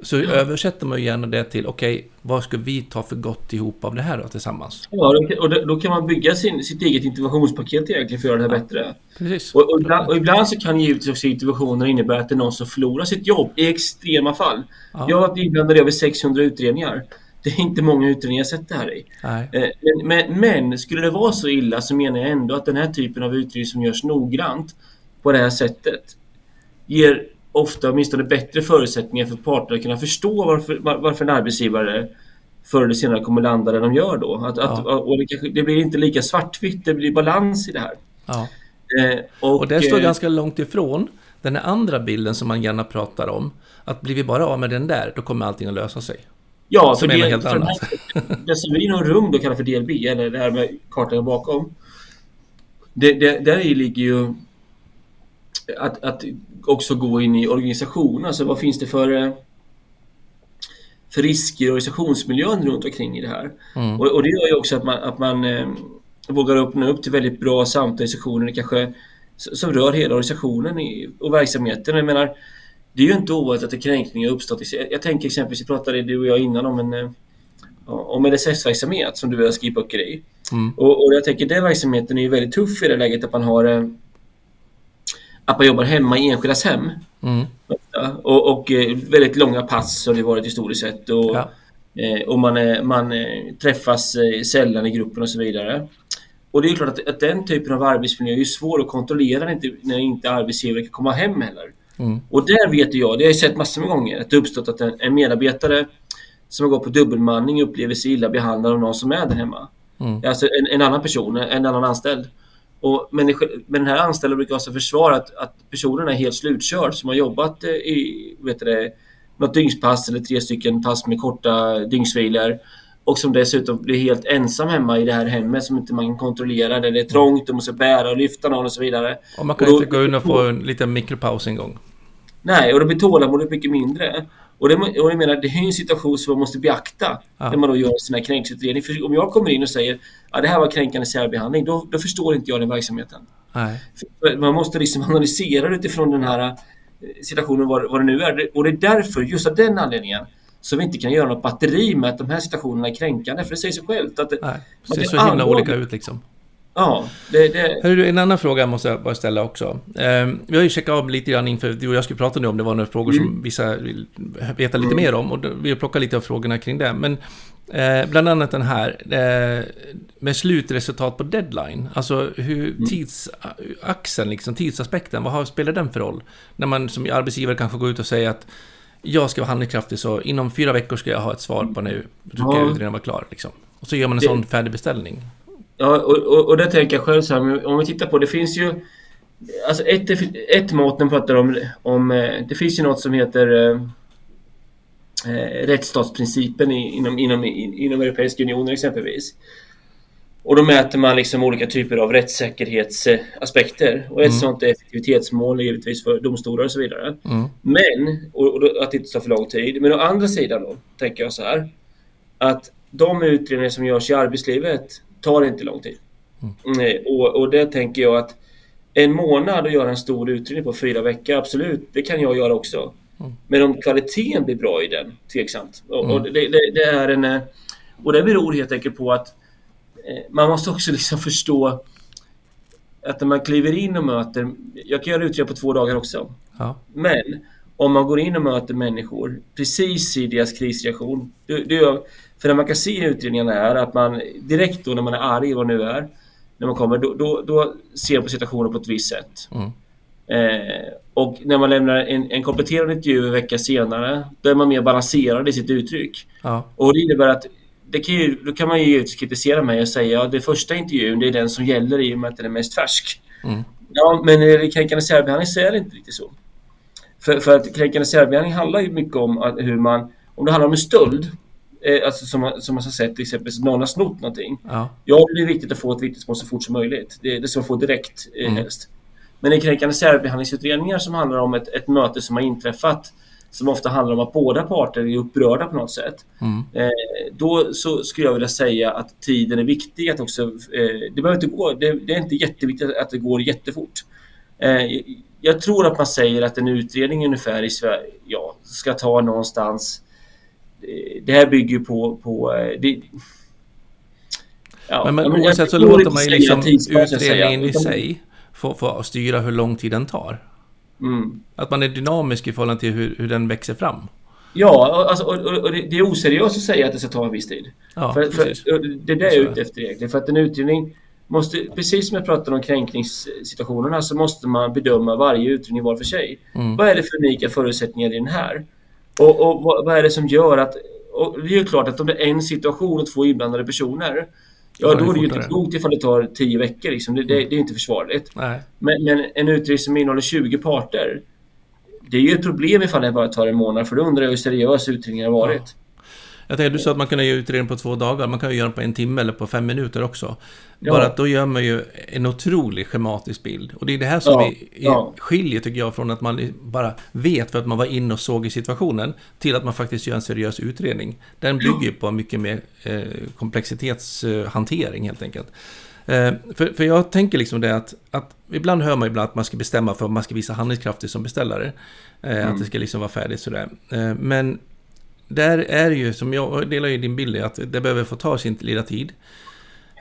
så ja. översätter man ju gärna det till okej, okay, vad ska vi ta för gott ihop av det här då, tillsammans? Ja, och då kan man bygga sin, sitt eget interventionspaket egentligen för att göra det här bättre. Precis. Och, och, ibland, och, ibland, så kan givetvis också interventioner innebära att det är någon som förlorar sitt jobb i extrema fall. Ja. Jag har varit inblandad i över 600 utredningar. Det är inte många utredningar jag sett det här i. Eh, men, men, men, skulle det vara så illa så menar jag ändå att den här typen av utredning som görs noggrant på det här sättet ger ofta åtminstone bättre förutsättningar för parterna att kunna förstå varför, varför en arbetsgivare förr eller senare kommer landa där de gör då. Att, ja. att, och det, kanske, det, blir inte lika svartvitt, det blir balans i det här. Ja. Eh, och, och det står eh, ganska långt ifrån den andra bilden som man gärna pratar om. Att blir vi bara av med den där, då kommer allting att lösa sig. Ja, för, det, för annat. Här, det som vi i någon rum då kallar för DLB, eller det här med kartan bakom. Det, det, där ligger ju att, att också gå in i organisationen. Alltså vad finns det för, eh, för risker i organisationsmiljön runt omkring i det här? Mm. Och, och, det gör ju också att man, att man eh, vågar öppna upp till väldigt bra samtal i sessioner kanske som rör hela organisationen och verksamheten. Jag menar, det är ju inte ovanligt att det kränkningar uppstått. Jag tänker exempelvis, vi pratade du och jag innan om en eh, om LSS-verksamhet som du har skrivit böcker i. Mm. Och, och, jag tänker den verksamheten är ju väldigt tuff i det läget att man har eh, att man jobbar hemma i enskildas hem. Mm. Och, och, eh, väldigt långa pass har det varit historiskt sett. Och, ja. och man, man träffas sällan i gruppen och så vidare. Och det är klart att, att den typen av arbetsmiljö är svår att kontrollera när inte, när inte arbetsgivare kan komma hem heller. Mm. Och där vet jag, det har jag sett massor med gånger, att det uppstått att en, en medarbetare som gått på dubbelmanning upplever sig illa behandlad av någon som är där hemma. Mm. Alltså en, en, annan person, en annan anställd. Och, men, men den här anställda brukar alltså försvara att, att personen är helt slutkörd som har jobbat eh, i vet det, något dygnspass eller tre stycken pass med korta dygnsvilor och som dessutom blir helt ensam hemma i det här hemmet som inte man kan kontrollera. Där det är trångt, och måste bära och lyfta någon och så vidare. Och man kan och då, inte gå in och få en liten mikropaus en gång. Nej, och då blir tålamodet mycket mindre. Och, det, och jag menar, det är en situation som man måste beakta ja. när man då gör sin här kränkningsutredning. För om jag kommer in och säger att ja, det här var kränkande särbehandling, då, då förstår inte jag den verksamheten. Man måste liksom analysera utifrån den här eh, situationen, vad, vad det nu är. Och det är därför, just av den anledningen, så vi inte kan göra något batteri med att de här situationerna är kränkande. För det säger sig självt att det, Nej, det ser så himla olika ut liksom. Ja, det... det... Hörru, en annan fråga måste jag bara ställa också. Eh, vi har ju checkat av lite grann inför du och jag skulle prata nu om det var några frågor mm. som vissa vill veta lite mm. mer om. Och vi har plockat lite av frågorna kring det. Men eh, bland annat den här eh, med slutresultat på deadline. Alltså hur mm. tidsaxeln, liksom tidsaspekten, vad har, spelar den för roll? När man som arbetsgivare kanske går ut och säger att jag ska vara handlingskraftig så inom fyra veckor ska jag ha ett svar på nu. Då ska ja. utredningen vara klar liksom. Och så gör man en det... sån färdig beställning. Ja, och, och, och det tänker jag själv så här, om vi tittar på, det finns ju Alltså ett, ett mått de pratar om, om... eh, Det finns ju något som heter eh, eh, rättsstatsprincipen inom, inom, inom Europeiska unionen exempelvis. Och då mäter man liksom olika typer av rättssäkerhetsaspekter. Och ett Mm. sånt är effektivitetsmål givetvis för domstolar och så vidare. Mm. Men, och, och att det inte tar för lång tid. Men å andra sidan då, tänker jag så här. Att de utredningar som görs i arbetslivet tar inte lång tid. Mm, och, och det tänker jag att en månad att göra en stor utredning på fyra veckor, absolut, det kan jag göra också. Men om kvaliteten blir bra i den, tveksamt. Och, och det, det, det är en... eh, Och det beror helt enkelt på att man måste också liksom förstå att när man kliver in och möter... Jag kan göra utredningar på två dagar också. Ja. Men om man går in och möter människor precis i deras krisreaktion. Det, det för när man kan se i utredningarna är att man direkt då när man är arg, vad nu är, när man kommer, då, då, då ser man på situationen på ett visst sätt. Mm. Eh, och när man lämnar en, en kompletterande intervju en vecka senare, då är man mer balanserad i sitt uttryck. Ja. Och det innebär att det kan ju, då kan man ju givetvis kritisera mig och säga att ja, det första intervjun det är den som gäller i och med att den är mest färsk. Mm. Ja, men när det gäller kränkande särbehandling så är det inte riktigt så. För, för att kränkande särbehandling handlar ju mycket om att, hur man... Om det handlar om en stöld, eh, alltså som, som man har sett till exempel någon har snott någonting. Ja. Ja, det är viktigt att få ett vittnesmål så fort som möjligt. Det, det ska man få direkt eh, Mm. helst. Men i kränkande särbehandlingsutredningar som handlar om ett, ett möte som har inträffat som ofta handlar om att båda parter är upprörda på något sätt. Mm. Eh, då så skulle jag vilja säga att tiden är viktig. Att också, eh, det behöver inte gå, det, det är inte jätteviktigt att det går jättefort. Eh, jag tror att man säger att en utredning ungefär i Sverige ja, ska ta någonstans... eh, Det här bygger på... på eh, det, ja, Men, men oavsett så låter man ju liksom utredningen i sig få, få styra hur lång tid den tar. Mm. Att man är dynamisk i förhållande till hur, hur den växer fram. Ja, alltså, och, och, och det är oseriöst att säga att det ska ta en viss tid. Ja, för, för, det är det jag är ute efter egentligen. För att en utredning måste, precis som jag pratade om kränkningssituationerna, så måste man bedöma varje utredning var för sig. Mm. Vad är det för unika förutsättningar i den här? Och, och vad, vad är det som gör att... Det är ju klart att om det är en situation och två inblandade personer, ja då är det ju inte klokt ifall det tar tio veckor. Liksom. Det, det, det är inte försvarligt. Men, men en utredning som innehåller 20 parter, det är ju ett problem ifall det bara tar en månad, för då undrar jag hur seriös utredningen har varit. Jag tänkte, du sa att man kunde göra utredning på två dagar. Man kan ju göra den på en timme eller på fem minuter också. Ja. Bara att då gör man ju en otrolig schematisk bild. Och det är det här som Ja, vi ja. skiljer, tycker jag, från att man bara vet för att man var inne och såg i situationen, till att man faktiskt gör en seriös utredning. Den bygger ju på mycket mer eh, komplexitetshantering, helt enkelt. Eh, för, för jag tänker liksom det att, att ibland hör man ibland att man ska bestämma för att man ska visa handlingskraft som beställare. Eh, Att det ska liksom vara färdigt sådär. Men där är ju, som jag delar ju din bild, att det behöver få ta sin lilla tid.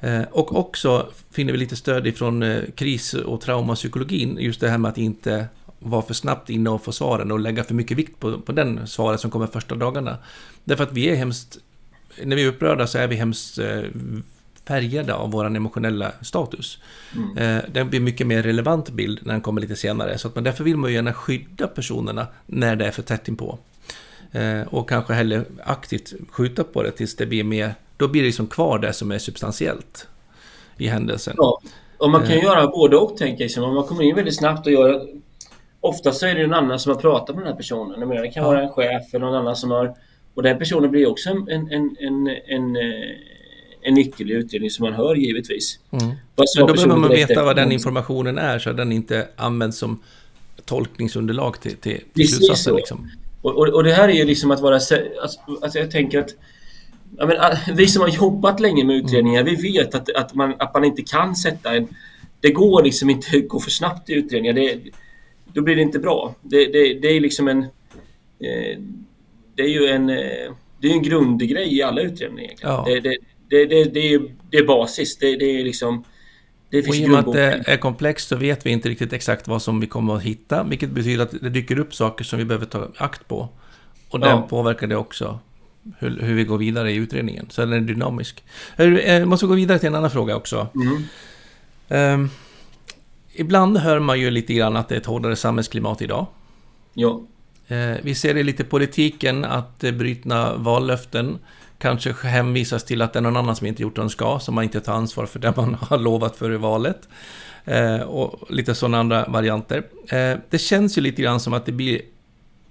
Eh, Och också finner vi lite stöd ifrån eh, kris och traumapsykologin, just det här med att inte vara för snabbt inne och få svaren och lägga för mycket vikt på, på den svaret som kommer första dagarna. Därför att vi är hemskt, när vi är upprörda så är vi hemskt eh, färgade av vår emotionella status. Eh, Den blir mycket mer relevant bild när den kommer lite senare, så att man, därför vill man ju gärna skydda personerna när det är för tätt inpå. Eh, och kanske hellre aktivt skjuta på det tills det blir mer... Då blir det liksom kvar det som är substantiellt i händelsen. Ja, och man kan Eh. göra både och tänker jag. liksom. Om man kommer in väldigt snabbt och gör... Ofta så är det en annan som har pratat med den här personen. Jag menar, det kan Ja. vara en chef eller någon annan som har... Och den personen blir också en, en, en, en, en, eh, nyckel i utredningen som man hör givetvis. Mm. Men då behöver man veta vad den informationen är så att den inte används som tolkningsunderlag till, till, till slutsatsen. Liksom. Och, och, och det här är ju liksom att vara... Alltså, alltså jag tänker att... Jag menar, vi som har jobbat länge med utredningar, vi vet att, att, man, att man inte kan sätta en... Det går liksom inte att gå för snabbt i utredningar. Det, då blir det inte bra. Det, det, det är liksom en... Eh, det är ju en... Eh, det är en grundgrej i alla utredningar. Ja. Det, det, det, det, det, är, det är basis. Det, det är liksom... Det Och finns i och med att det är komplext så vet vi inte riktigt exakt vad som vi kommer att hitta, vilket betyder att det dyker upp saker som vi behöver ta akt på. Och Ja. den påverkar det också hur, hur vi går vidare i utredningen. Så den är dynamisk. Hörru, eh, Jag måste gå vidare till en annan fråga också. Mm. Ehm, ibland hör man ju lite grann att det är ett hårdare samhällsklimat idag. Ja. Eh, vi ser det lite i politiken att eh, brytna vallöften kanske hänvisas till att det är någon annan som inte gjort vad de ska, som man inte tar ansvar för det man har lovat före valet. Eh, och lite sådana andra varianter. Eh, det känns ju lite grann som att det blir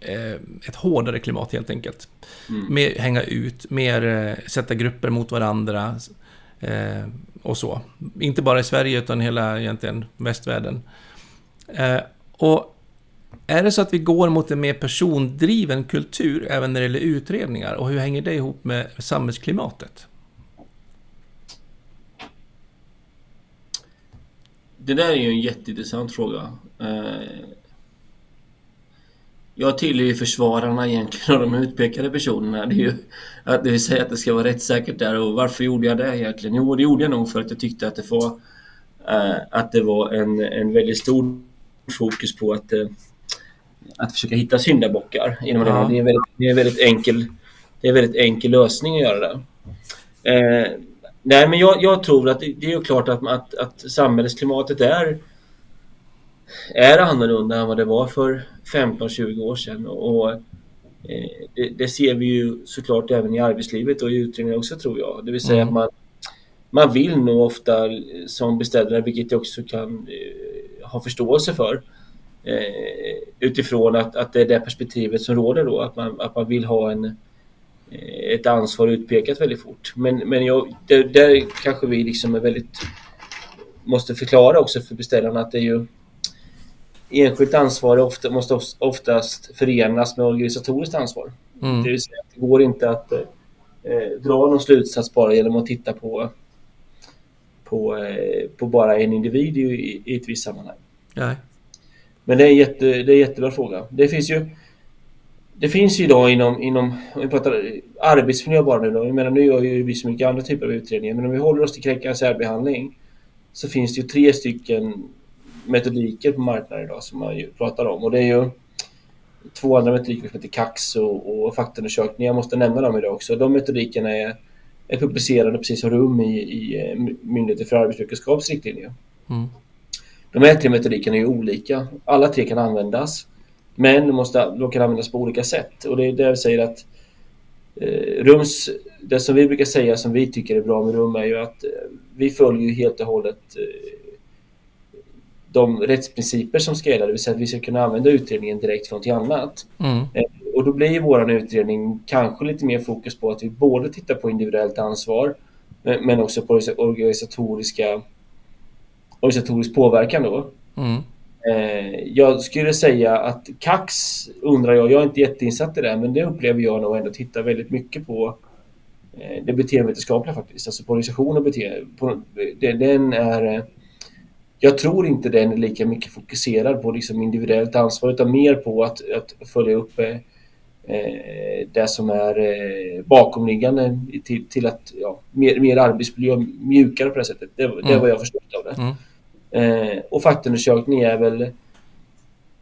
eh, ett hårdare klimat helt enkelt. Mm. Mer hänga ut, mer eh, sätta grupper mot varandra eh, och så. Inte bara i Sverige utan hela egentligen västvärlden. Eh, och är det så att vi går mot en mer persondriven kultur även när det gäller utredningar och hur hänger det ihop med samhällsklimatet? Det där är ju en jätteintressant fråga. Eh, jag tillhör ju försvararna egentligen av de utpekade personerna. Det, är ju, det vill säga att det ska vara rättssäkert där. Och varför gjorde jag det egentligen? Jo, det gjorde jag nog för att jag tyckte att det var, eh, att det var en, en väldigt stor fokus på att, eh, att försöka hitta syndabockar. Inom ja. det. Det, är väldigt, det, är väldigt enkel, det är en väldigt enkel lösning att göra det. Eh, nej, men jag, jag, tror att det, det är ju klart att, att, att samhällsklimatet är är annorlunda än vad det var för 15-20 år sedan. Och, eh, det, det, ser vi ju såklart även i arbetslivet och i utredningar också tror jag. Det vill säga mm. att man, man vill nog ofta som beställare, vilket jag också kan eh, ha förståelse för, utifrån att, att det är det perspektivet som råder då, att man, att man vill ha en, eh, ett ansvar utpekat väldigt fort. Men, men jag, där, där kanske vi liksom är väldigt måste förklara också för beställarna att det är ju enskilt ansvar ofta, måste oftast förenas med organisatoriskt ansvar. Mm. Det vill säga det går inte att eh, dra någon slutsats bara genom att titta på, på, eh, på bara en individ i, i ett visst sammanhang. Nej. Men det är, en jätte, det är en jättebra fråga. Det finns ju det finns ju idag inom, inom om vi pratar arbetsmiljö bara nu då. Jag menar nu gör ju vi så mycket andra typer av utredningar. Men om vi håller oss till kränkande särbehandling så finns det ju tre stycken metodiker på marknaden idag som man pratar om. Och det är ju två andra metodiker som heter KAX och, och faktaundersökningar. Jag måste nämna dem idag också. De metodikerna är, är publicerade precis som RUM i, i eh, Myndigheten för arbetsvetenskaps riktlinjer. Mm. De här tre metodikerna är olika. Alla tre kan användas. Men de, måste, de kan användas på olika sätt. Och det är det vi säger att eh, Rums, det som vi brukar säga som vi tycker är bra med Rum är ju att eh, vi följer helt och hållet eh, de rättsprinciper som ska gälla, det vill säga att vi ska kunna använda utredningen direkt från någonting annat. Mm. Eh, och då blir vår utredning kanske lite mer fokus på att vi både tittar på individuellt ansvar men också på organisatoriska organisatorisk påverkan då. Mm. Eh, jag skulle säga att KAX undrar jag, jag är inte jätteinsatt i det, men det upplever jag nog ändå tittar väldigt mycket på eh, det beteendevetenskapliga faktiskt, alltså på organisation och beteende. Den är jag tror inte den är lika mycket fokuserad på liksom individuellt ansvar utan mer på att, att följa upp eh, eh det som är eh, bakomliggande till, till att ja, mer, mer arbetsmiljö, mjukare på det sättet. Det, mm. det var jag förstått av det. Mm. Eh, och faktaundersökning är väl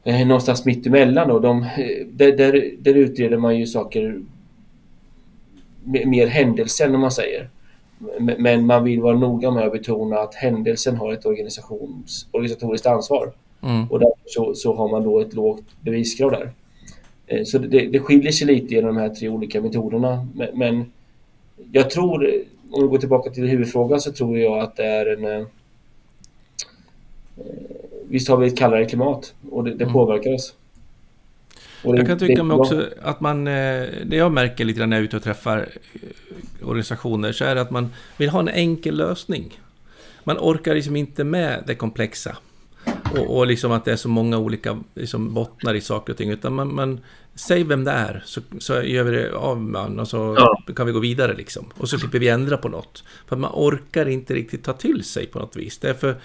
eh, någonstans mitt emellan då. De, där, där, där utreder man ju saker mer händelsen om man säger. Men man vill vara noga med att betona att händelsen har ett organisations, organisatoriskt ansvar. Mm. Och därför så, så, har man då ett lågt beviskrav där. Eh, så det, det skiljer sig lite genom de här tre olika metoderna. Men, men jag tror, om vi går tillbaka till huvudfrågan, så tror jag att det är en... Visst har vi ett kallare klimat och det, det mm. påverkar oss. Jag kan tycka mig också att man, eh, det jag märker lite när jag är ute och träffar eh, organisationer, så är det att man vill ha en enkel lösning. Man orkar liksom inte med det komplexa. Och, och liksom att det är så många olika liksom bottnar i saker och ting. Utan man, man säg vem det är, så, så gör vi det av man och så ja. kan vi gå vidare liksom. Och så slipper vi ändra på något. För man orkar inte riktigt ta till sig på något vis. Det är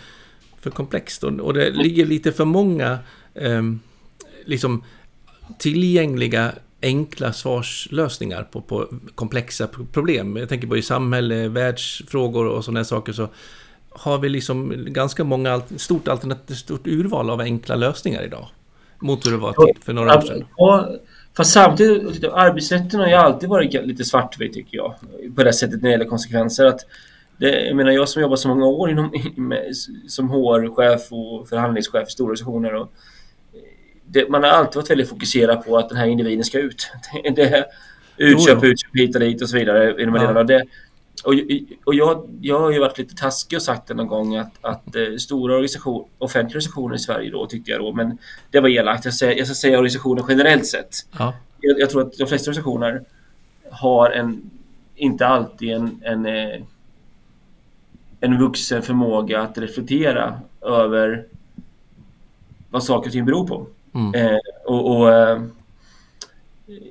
för, komplext och, och det ligger lite för många um, liksom tillgängliga enkla svarslösningar på, på komplexa problem. Jag tänker på i samhälle, världsfrågor och sådana saker så har vi liksom ganska många, stort alternativ, stort urval av enkla lösningar idag. Mot hur det var för några år sedan. Ja, fast samtidigt, arbetsrätten har ju alltid varit lite svartvit tycker jag. På det sättet när det gäller konsekvenser. Att det, jag menar jag som jobbar så många år inom, som HR-chef och förhandlingschef i stora organisationer och det, man har alltid varit väldigt fokuserad på att den här individen ska ut. Det, Utköp, utköp hit och dit och så vidare. I de ja. det, och, och jag, jag har ju varit lite taskig och sagt det någon gång att, att eh, stora organisation, offentliga organisationer i Sverige då tyckte jag då, men det var elakt. Jag, säger, jag ska säga organisationer generellt sett. Ja. Jag, jag, tror att de flesta organisationer har en, inte alltid en, en, eh, en vuxen förmåga att reflektera över vad saker och ting beror på. Mm. Eh, och, och eh,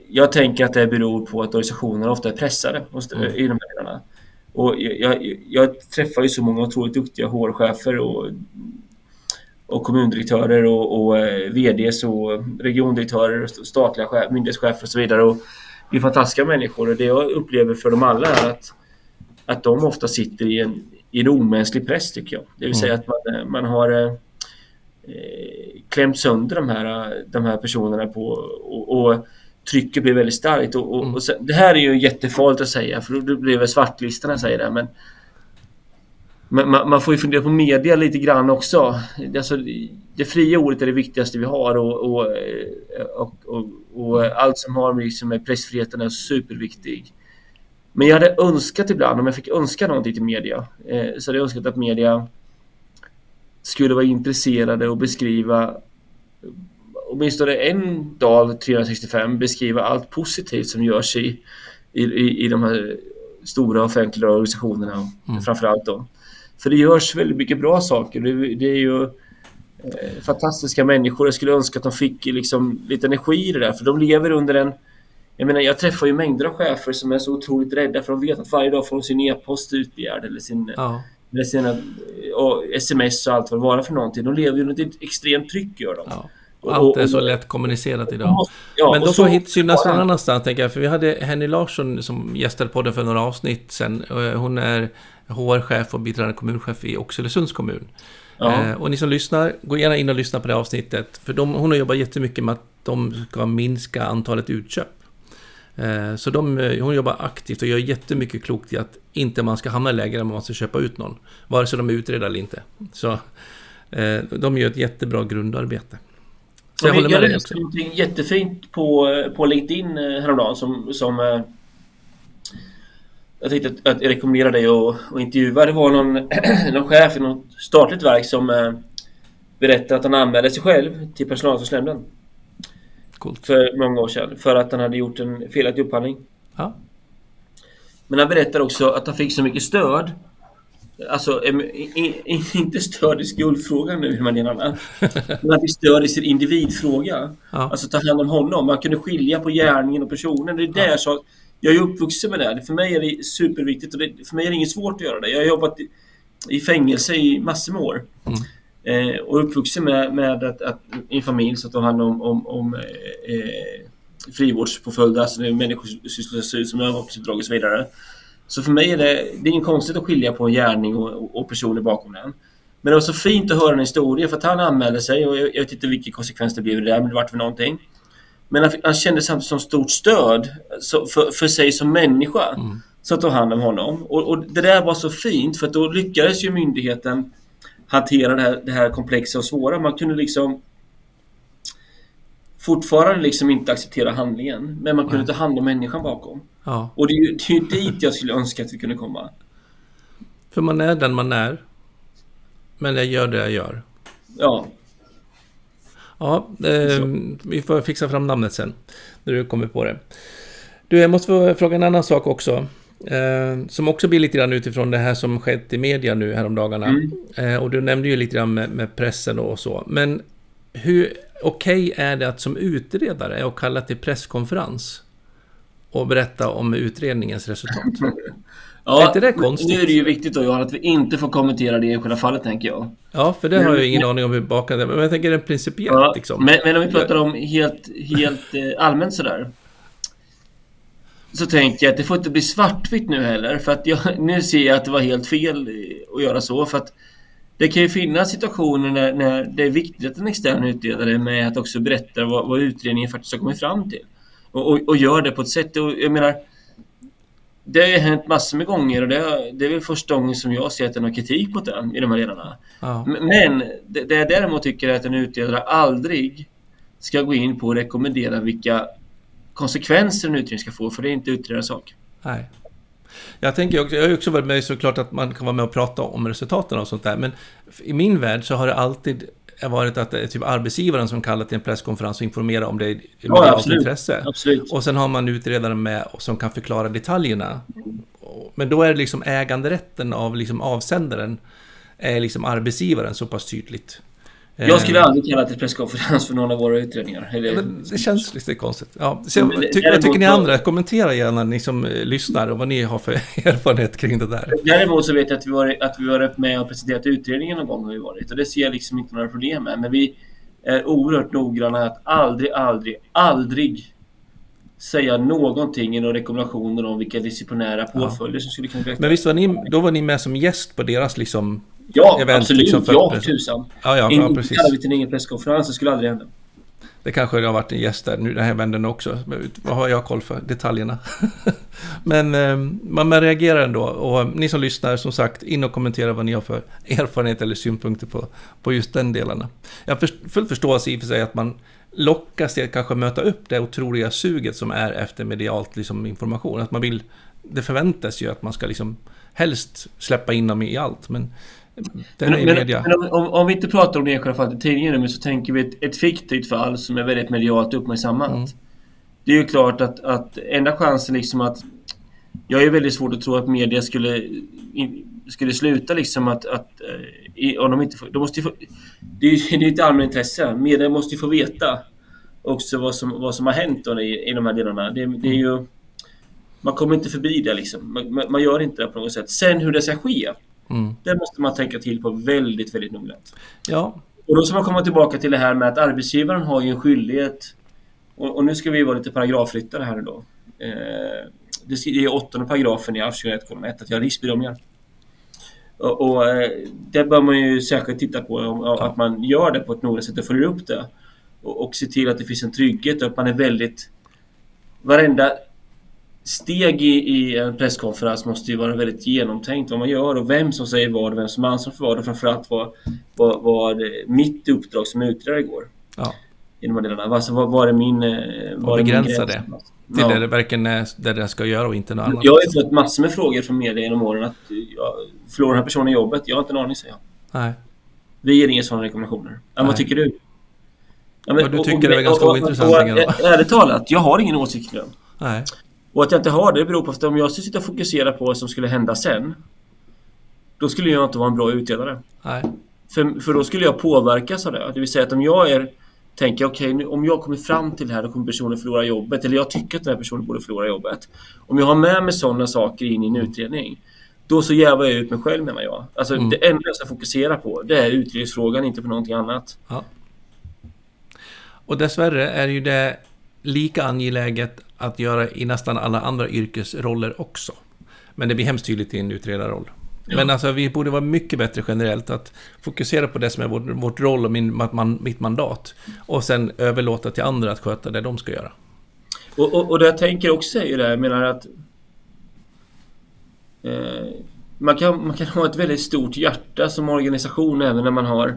jag tänker att det beror på att organisationer ofta är pressade mm. i de här delarna. Och jag, jag, jag, träffar ju så många otroligt duktiga HR-chefer och, och kommundirektörer och, och eh, VDs och regiondirektörer och statliga chef, myndighetschefer och så vidare. Och det är fantastiska människor och det jag upplever för dem alla är att, att de ofta sitter i en, i en omänsklig press tycker jag. Det vill säga mm. att man, man har eh, klämt sönder de här, de här personerna på och, och trycket blir väldigt starkt. Och, och, mm. och sen, det här är ju jättefarligt att säga för då blir svartlistan när jag säger det. Men, men man, man, får ju fundera på media lite grann också. Alltså, det fria ordet är det viktigaste vi har och, och, och allt som har liksom med pressfriheten är superviktig. Men jag hade önskat ibland, om jag fick önska någonting till media, eh, så hade jag önskat att media skulle vara intresserade och beskriva åtminstone en dag 365 beskriva allt positivt som görs i, i, i de här stora offentliga organisationerna mm. framförallt då. För det görs väldigt mycket bra saker. Det, det är ju eh, fantastiska människor. Jag skulle önska att de fick liksom, lite energi i det där för de lever under en jag menar, jag träffar ju mängder av chefer som är så otroligt rädda för de vet att varje dag får de sin e-post utbegärd eller sin ja. eller sina och sms och allt vad det vara för någonting. De lever ju under ett extremt tryck gör de. Ja. Allt är så lätt kommunicerat idag. Ja, Men då får hit synas någon annanstans, tänker jag. För vi hade Henny Larsson som gästade podden för några avsnitt sen. Hon är HR-chef och biträdande kommunchef i Oxelösunds kommun. Ja. Eh, och ni som lyssnar, gå gärna in och lyssna på det avsnittet. För de, hon har jobbat jättemycket med att de ska minska antalet utköp. Eh, så de, hon jobbar aktivt och gör jättemycket klokt i att inte man ska hamna i läge där man måste köpa ut någon. Vare sig de är utredda eller inte. Så eh, de gör ett jättebra grundarbete. Så jag, jag håller med dig också. någonting jättefint på, på LinkedIn eh, häromdagen som, som eh, jag tänkte att, att jag rekommenderar dig att, att intervjua. Det var någon, någon chef i något statligt verk som eh, berättade att han anmälde sig själv till personalansvarsnämnden. Coolt. För många år sedan. För att han hade gjort en felaktig upphandling. Ja. Men han berättade också att han fick så mycket stöd Alltså, inte stöd i skuldfrågan nu, man menar. Men att vi stör i sin individfråga. Ja. Alltså ta hand om honom. Man kunde skilja på gärningen och personen. Det är det ja. jag Jag är uppvuxen med det. För mig är det superviktigt och det, för mig är det inget svårt att göra det. Jag har jobbat i, i fängelse i massor med år. Mm. Eh, och uppvuxen med, med att, att i en familj så tar hand om, om, om eh, frivårdspåföljder, alltså människor som som övervakningsuppdrag och så vidare. Så för mig är det, det är inget konstigt att skilja på en gärning och, och personer bakom den. Men det var så fint att höra en historia för att han anmälde sig och jag, jag vet inte vilken konsekvens det blev det där, men det vart för någonting. Men han, han kände samtidigt som stort stöd så, för, för sig som människa mm. som tog hand om honom. Och, och, det där var så fint för att då lyckades ju myndigheten hantera det här, det här komplexa och svåra. Man kunde liksom fortfarande liksom inte acceptera handlingen, men man kunde Nej. ta hand om människan bakom. Ja. Och det är, ju, det är ju dit jag skulle önska att vi kunde komma. För man är den man är. Men jag gör det jag gör. Ja. Ja, eh, vi får fixa fram namnet sen. När du kommer på det. Du, jag måste fråga en annan sak också. Eh, som också blir lite grann utifrån det här som skett i media nu häromdagarna. Mm. Eh, och du nämnde ju lite grann med, med pressen och så. Men hur okej okay är det att som utredare och kalla till presskonferens och berätta om utredningens resultat? Ja, är det konstigt? Nu är det ju viktigt då Johan att vi inte får kommentera det enskilda fallet tänker jag. Ja, för det har jag ingen men, aning om hur bakgrunden är. Men jag tänker rent principiellt ja, liksom. Men, men, om vi pratar om helt, helt eh, allmänt sådär. Så tänker jag att det får inte bli svartvitt nu heller. För att jag, nu ser jag att det var helt fel att göra så. För att det kan ju finnas situationer när, när det är viktigt att en extern utredare med att också berätta vad, vad utredningen faktiskt har kommit fram till. Och, och, och, gör det på ett sätt. Och jag menar, det har ju hänt massor med gånger och det, är, det är väl första gången som jag ser att det är någon kritik mot den i de här delarna. Ja. Men det, det jag däremot tycker är att en utredare aldrig ska gå in på och rekommendera vilka konsekvenser en utredning ska få, för det är inte utredarens sak. Nej. Jag tänker också, jag har också varit med såklart att man kan vara med och prata om resultaten och sånt där, men i min värld så har det alltid varit att det är typ arbetsgivaren som kallar till en presskonferens och informerar om det medialt ja, absolut. intresse. Absolut. Och sen har man utredaren med som kan förklara detaljerna. Men då är det liksom äganderätten av liksom avsändaren är liksom arbetsgivaren så pass tydligt. Jag skulle eh. aldrig kalla till presskonferens för någon av våra utredningar. Eller... det känns lite konstigt. Ja, så, men, tycker, vad tycker ni andra? Kommentera gärna ni som eh, lyssnar och vad ni har för erfarenhet kring det där. Däremot så vet jag att vi var, att vi varit med och presenterat utredningen någon gång har vi varit och det ser jag liksom inte några problem med. Men vi är oerhört noggranna att aldrig, aldrig, aldrig säga någonting i några rekommendationer om vilka disciplinära påföljder ja. som skulle kunna bli Men visst var ni, då var ni med som gäst på deras liksom Ja, event, absolut. Liksom, ja, tusan. Ja, ja, ja, precis. Kallar vi till ingen presskonferens, det skulle aldrig hända. Det kanske har varit en gäst där nu den här vändan också. Vad har jag koll för? Detaljerna. Men eh, man reagerar ändå. Och ni som lyssnar, som sagt, in och kommentera vad ni har för erfarenhet eller synpunkter på, på just den delarna. Jag har full förståelse i och för sig att man lockas till att kanske möta upp det otroliga suget som är efter medialt liksom, information. Att man vill, det förväntas ju att man ska liksom helst släppa in dem i allt. Men men, men, men om, om, vi inte pratar om det enskilda fallet i tidningen men så tänker vi ett, ett fiktivt fall som är väldigt medialt uppmärksammat. Mm. Det är ju klart att, att enda chansen liksom att... Jag är väldigt svårt att tro att media skulle, skulle sluta liksom att... att eh, om de inte får, de måste få, det är ju ett allmänintresse. Media måste ju få veta också vad som, vad som har hänt i, i de här delarna. Det, det är ju... Man kommer inte förbi det liksom. Man, man, gör inte det på något sätt. Sen hur det ska ske. Mm. Det måste man tänka till på väldigt, väldigt noggrant. Ja. Och då ska man komma tillbaka till det här med att arbetsgivaren har ju en skyldighet och, och nu ska vi vara lite paragrafryttare här då. Eh, det är åttonde paragrafen i AF 21 att göra riskbedömningar. Och, och eh, det bör man ju särskilt titta på, att man gör det på ett noggrant sätt och följer upp det. Och, och se till att det finns en trygghet och att man är väldigt... Varenda steg i, i, en presskonferens måste ju vara väldigt genomtänkt vad man gör och vem som säger vad och vem som ansvarar för vad och framförallt vad, vad, vad mitt uppdrag som utredare går. Ja. I de här delarna. Alltså, vad, vad är min... Eh, vad och begränsa det. Till ja. det det verkligen är det det ska göra och inte något annat. Jag har ju fått massor med frågor från media genom åren att jag förlorar den här personen jobbet. Jag har inte en aning, säger jag. Nej. Vi ger inga sådana rekommendationer. Ja, vad tycker du? Ja, men, vad du tycker och, och, är ganska ointressant. Ärligt talat, jag har ingen åsikt kring Nej. Och att jag inte har det beror på att om jag skulle sitta och fokusera på vad som skulle hända sen Då skulle jag inte vara en bra utredare. Nej. För, för då skulle jag påverkas av det. Det vill säga att om jag är Tänker okej, okay, om jag kommer fram till det här då kommer personen förlora jobbet. Eller jag tycker att den här personen borde förlora jobbet. Om jag har med mig sådana saker in i en utredning Då så jävar jag ut mig själv menar jag. Alltså mm. det enda jag ska fokusera på det är utredningsfrågan, inte på någonting annat. Ja. Och dessvärre är ju det lika angeläget att göra i nästan alla andra yrkesroller också. Men det blir hemskt tydligt i en utredarroll. Ja. Men alltså, vi borde vara mycket bättre generellt att fokusera på det som är vår, vårt roll och min, man, mitt mandat. Och sen överlåta till andra att sköta det de ska göra. Och, och, och det jag tänker också är ju det, jag menar att eh, man, kan, man kan ha ett väldigt stort hjärta som organisation även när man har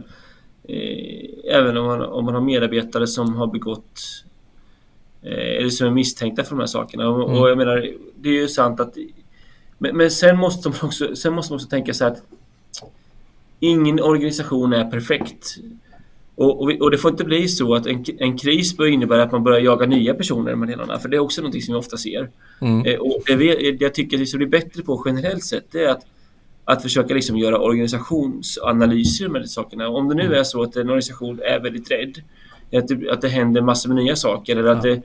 eh, Även om man, om man har medarbetare som har begått eller som är misstänkta för de här sakerna. Mm. Och jag menar, det är ju sant att... Men, men, sen, måste man också, sen måste man också tänka sig att ingen organisation är perfekt. Och, och, och, det får inte bli så att en, en kris bör innebära att man börjar jaga nya personer med delarna, för det är också något som vi ofta ser. Mm. Eh, och det, det jag tycker att vi ska bli bättre på generellt sett, det är att, att försöka liksom göra organisationsanalyser med de sakerna. Om det nu mm. är så att en organisation är väldigt rädd, att det, att det händer massor med nya saker, eller att ja. det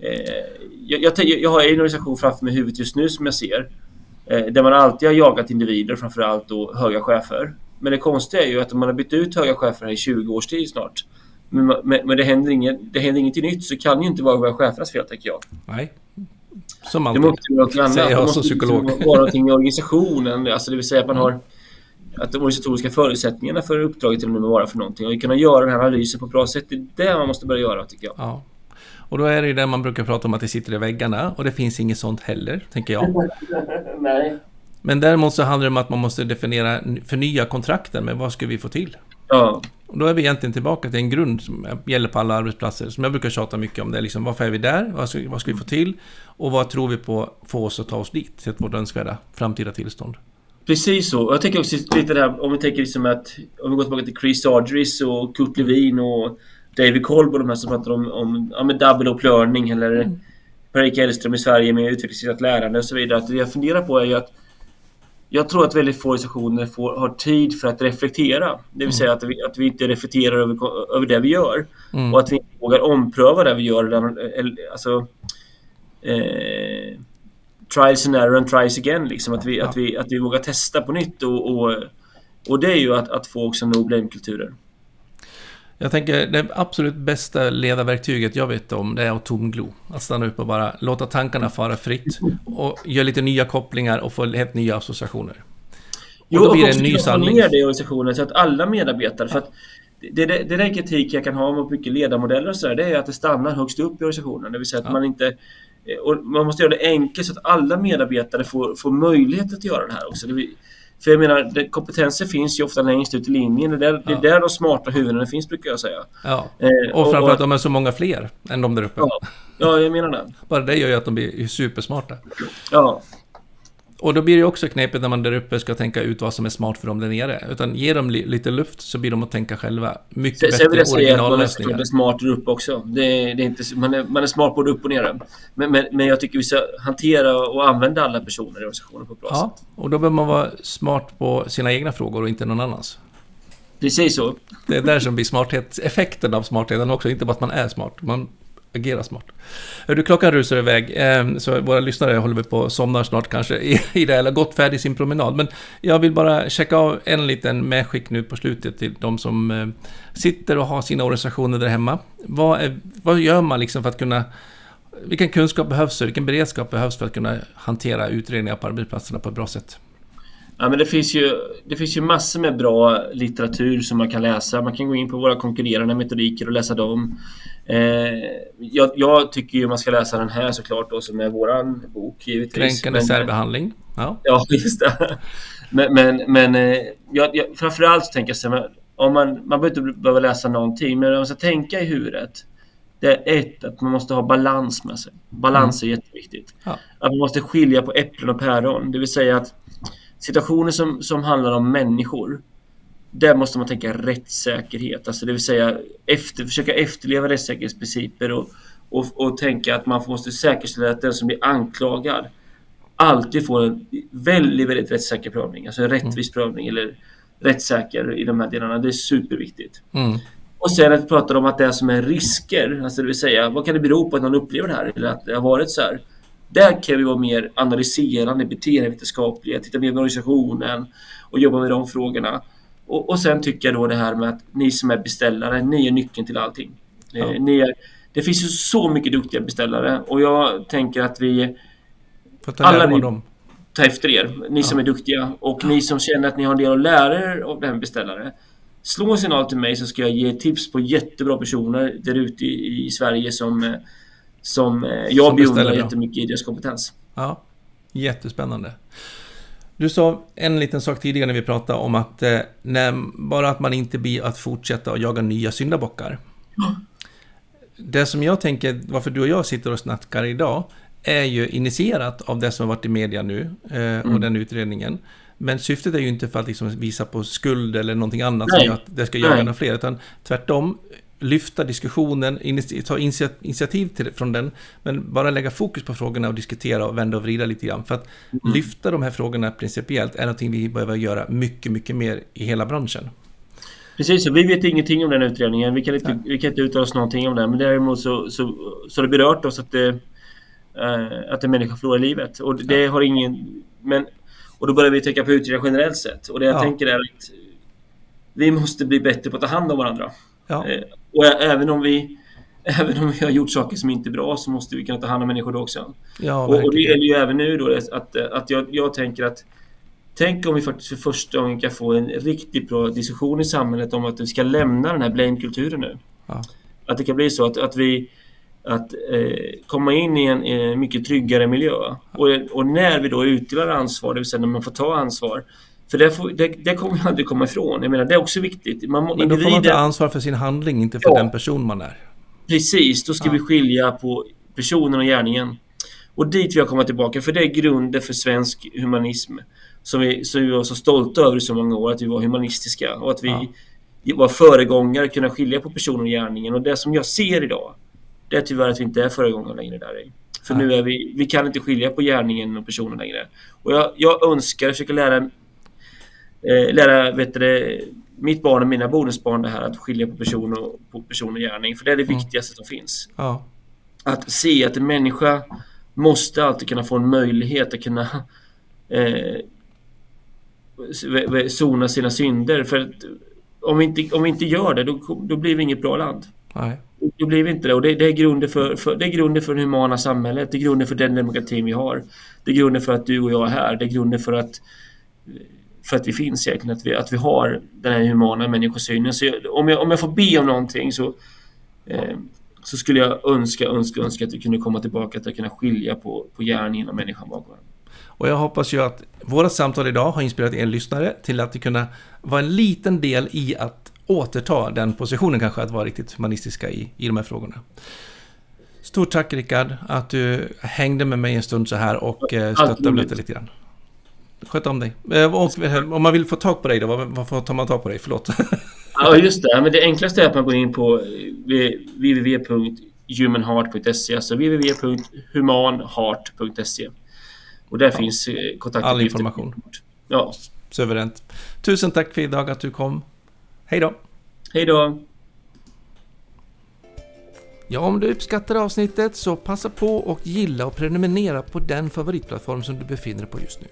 Eh, jag, jag, jag, har en organisation framför mig i huvudet just nu som jag ser. Eh, där man alltid har jagat individer, framförallt då höga chefer. Men det konstiga är ju att om man har bytt ut höga chefer i 20 års tid snart. Men, men, men det, händer inget, det händer ingenting nytt så det kan ju inte vara höga chefernas fel, tänker jag. Nej. Som alltid. Det måste vara något annat. Säger jag som psykolog. Det måste vara någonting i organisationen. Alltså det vill säga att man har att de organisatoriska förutsättningarna för uppdraget till och med vara för någonting och kunna göra den här analysen på ett bra sätt. Det är det man måste börja göra, tycker jag. Ja. Och då är det ju det man brukar prata om att det sitter i väggarna och det finns inget sånt heller, tänker jag. Nej. Men däremot så handlar det om att man måste definiera, förnya kontrakten med vad ska vi få till? Ja. Och då är vi egentligen tillbaka till en grund som gäller på alla arbetsplatser, som jag brukar tjata mycket om. Det är liksom, varför är vi där? Vad ska, vad ska vi få till? Och vad tror vi på få oss att ta oss dit, till vårt önskvärda framtida tillstånd? Precis så. Jag tänker också lite där, om vi tänker liksom att, om vi går tillbaka till Chris Argeris och Kurt Levin och David Kolb och de här som pratar om, om ja, med double up learning eller mm. Per-Erik Hellström i Sverige med utvecklingsbaserat lärande och så vidare. Att det jag funderar på är ju att jag tror att väldigt få organisationer får, har tid för att reflektera. Det vill mm. säga att vi, att vi inte reflekterar över, över det vi gör. Mm. Och att vi inte vågar ompröva det vi gör. Alltså, eh, trials and error and tries again. Liksom. Att, vi, ja. att, vi, att vi vågar testa på nytt. Och, och, och det är ju att, att få också no blame-kulturer. Jag tänker det absolut bästa ledarverktyget jag vet om det är att tomglo. Att stanna upp och bara låta tankarna fara fritt och göra lite nya kopplingar och få helt nya associationer. Och jo, då blir det en ny sanning. ner det i organisationen så att alla medarbetare, för att det, det, det är kritik jag kan ha mot mycket ledarmodeller och sådär, det är att det stannar högst upp i organisationen. Det vill säga att ja. man inte och man måste göra det enkelt så att alla medarbetare får, får möjlighet att göra det här också. Det, för jag menar, det, kompetenser finns ju ofta längst ut i linjen. Det är där, ja. det är där de smarta huvudena finns brukar jag säga. Ja. Eh, och, framförallt de är så många fler än de där uppe. Ja, ja jag menar det. Bara det gör ju att de blir supersmarta. Ja. Och då blir det också knepigt när man där uppe ska tänka ut vad som är smart för dem där nere. Utan ge dem li lite luft så blir de att tänka själva. Mycket Sen, bättre originallösningar. Man är smart där uppe också. Det är, det är inte, man, är, man är smart både upp och ner. Men, men, men jag tycker vi ska hantera och använda alla personer i organisationen på ett bra ja, sätt. och då behöver man vara smart på sina egna frågor och inte någon annans. Precis så. Det är där som blir smarthet, effekten av smartheten också, inte bara att man är smart. Man agera smart. Du, klockan rusar iväg, ehm, så våra lyssnare håller väl på att somna snart kanske i det, eller gått färdig sin promenad. Men jag vill bara checka av en liten medskick nu på slutet till de som ehm, sitter och har sina organisationer där hemma. Vad, är, vad gör man liksom för att kunna vilken kunskap behövs och vilken beredskap behövs för att kunna hantera utredningar på arbetsplatserna på ett bra sätt? Ja, men det, finns ju, det finns ju massor med bra litteratur som man kan läsa. Man kan gå in på våra konkurrerande metodiker och läsa dem. Eh, jag, jag, tycker ju man ska läsa den här såklart då, som är våran bok givetvis. Kränkande men, särbehandling. Ja. ja, just det. Men, men, men eh, jag, jag, framförallt så tänker jag så här, om man, man behöver inte behöva läsa någonting, men om man ska tänka i huvudet. Det är ett, att man måste ha balans med sig. Balans mm. är jätteviktigt. Ja. Att man måste skilja på äpplen och päron. Det vill säga att situationer som, som handlar om människor där måste man tänka rättssäkerhet, alltså det vill säga efter, försöka efterleva rättssäkerhetsprinciper och, och, och tänka att man måste säkerställa att den som blir anklagad alltid får en väldigt, väldigt rättssäker prövning, alltså en rättvis mm. prövning eller rättssäker i de här delarna. Det är superviktigt. Mm. Och sen att vi pratar om att det som är risker, alltså det vill säga vad kan det bero på att någon upplever det här eller att det har varit så här. Där kan vi vara mer analyserande, beteendevetenskapliga, titta mer på organisationen och jobba med de frågorna. Och, och sen tycker jag då det här med att ni som är beställare, ni är nyckeln till allting. Eh, ja. Ni är, det finns ju så mycket duktiga beställare och jag tänker att vi... alla ni, dem. Ta efter er, ni ja. som är duktiga och ni som känner att ni har en del att lära er av den beställare. Slå en signal till mig så ska jag ge tips på jättebra personer där ute i, i Sverige som, eh, som eh, jag beundrar jättemycket i deras kompetens. Ja, jättespännande. Du sa en liten sak tidigare när vi pratade om att eh, när, bara att man inte blir att fortsätta att jaga nya syndabockar. Mm. Det som jag tänker, varför du och jag sitter och snackar idag, är ju initierat av det som har varit i media nu eh, mm. och den utredningen. Men syftet är ju inte för att liksom visa på skuld eller någonting annat Nej. som att det ska jaga några fler, utan tvärtom lyfta diskussionen, ta initiativ till, från den, men bara lägga fokus på frågorna och diskutera och vända och vrida lite grann. För att mm. lyfta de här frågorna principiellt är någonting vi behöver göra mycket, mycket mer i hela branschen. Precis, och vi vet ingenting om den utredningen. Vi kan inte, vi kan inte uttala oss någonting om den. Men däremot så, så, så har det berört oss att, det, äh, att en människa förlorar livet. Och det ja. har ingen... Men, och då börjar vi tänka på utredningar generellt sett. Och det jag ja. tänker är att vi måste bli bättre på att ta hand om varandra. Ja. Eh, och även om vi Även om vi har gjort saker som inte är bra så måste vi kunna ta hand om människor då också. Ja, och, och, det gäller ju även nu då att, att jag, jag tänker att Tänk om vi faktiskt för första gången kan få en riktigt bra diskussion i samhället om att vi ska lämna den här blame-kulturen nu. Ja. Att det kan bli så att, att vi att eh, komma in i en, en, mycket tryggare miljö. Och, och, när vi då utdelar ansvar, det vill säga när man får ta ansvar, För det, får, det, det kommer jag aldrig komma ifrån. Jag menar, det är också viktigt. Man, Men då får man ta ansvar för sin handling, inte för ja, den person man är. Precis, då ska ja. vi skilja på personen och gärningen. Och dit vill jag komma tillbaka, för det är grunden för svensk humanism. Som vi, som vi var så stolta över i så många år, att vi var humanistiska och att vi ja. var föregångare, kunna skilja på personen och gärningen. Och det som jag ser idag, det är tyvärr att vi inte är föregångare längre där. För nu är vi, vi kan inte skilja på gärningen och personen längre. Och jag, jag önskar, försöka lära, eh, lära vet du, mitt barn och mina bonusbarn det här att skilja på person och, på person och gärning. För det är det mm. viktigaste som finns. Ja. Att se att en människa måste alltid kunna få en möjlighet att kunna eh, sona sina synder. För att om vi inte, om vi inte gör det, då, då blir vi inget bra land. Nej. Det blir vi inte det. Och det, det, är grunden för, för, det är grunden för det humana samhället. Det är grunden för den demokratin vi har. Det är grunden för att du och jag är här. Det är grunden för att, för att vi finns egentligen. Att vi, att vi har den här humana människosynen. Så jag, om, jag, om jag får be om någonting så, eh, så skulle jag önska, önska, önska att vi kunde komma tillbaka till att kunna skilja på, på gärningen och människan bakom. Och jag hoppas ju att våra samtal idag har inspirerat er lyssnare till att kunna vara en liten del i att återta den positionen kanske, att vara riktigt humanistiska i, i de här frågorna. Stort tack Rickard att du hängde med mig en stund så här och eh, stöttade och blötte lite grann. Sköt om dig. Eh, och om man vill få tag på dig då, varför tar man tag på dig? Förlåt. Ja, just det. Men det enklaste är att man går in på www.humanheart.se, alltså www.humanheart.se. Och där ja. finns eh, kontaktuppgifter. All information. Ja. Suveränt. Tusen tack för idag att du kom. Hej då! Hej då! Ja, om du uppskattar avsnittet så passa på och gilla och prenumerera på den favoritplattform som du befinner dig på just nu.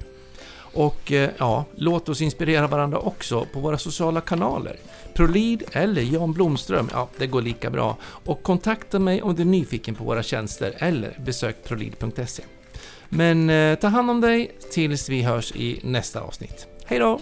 Och eh, ja, låt oss inspirera varandra också på våra sociala kanaler. Prolid eller Jan Blomström, ja det går lika bra. Och kontakta mig om du är nyfiken på våra tjänster eller besök prolid.se. Men eh, ta hand om dig tills vi hörs i nästa avsnitt. Hej då!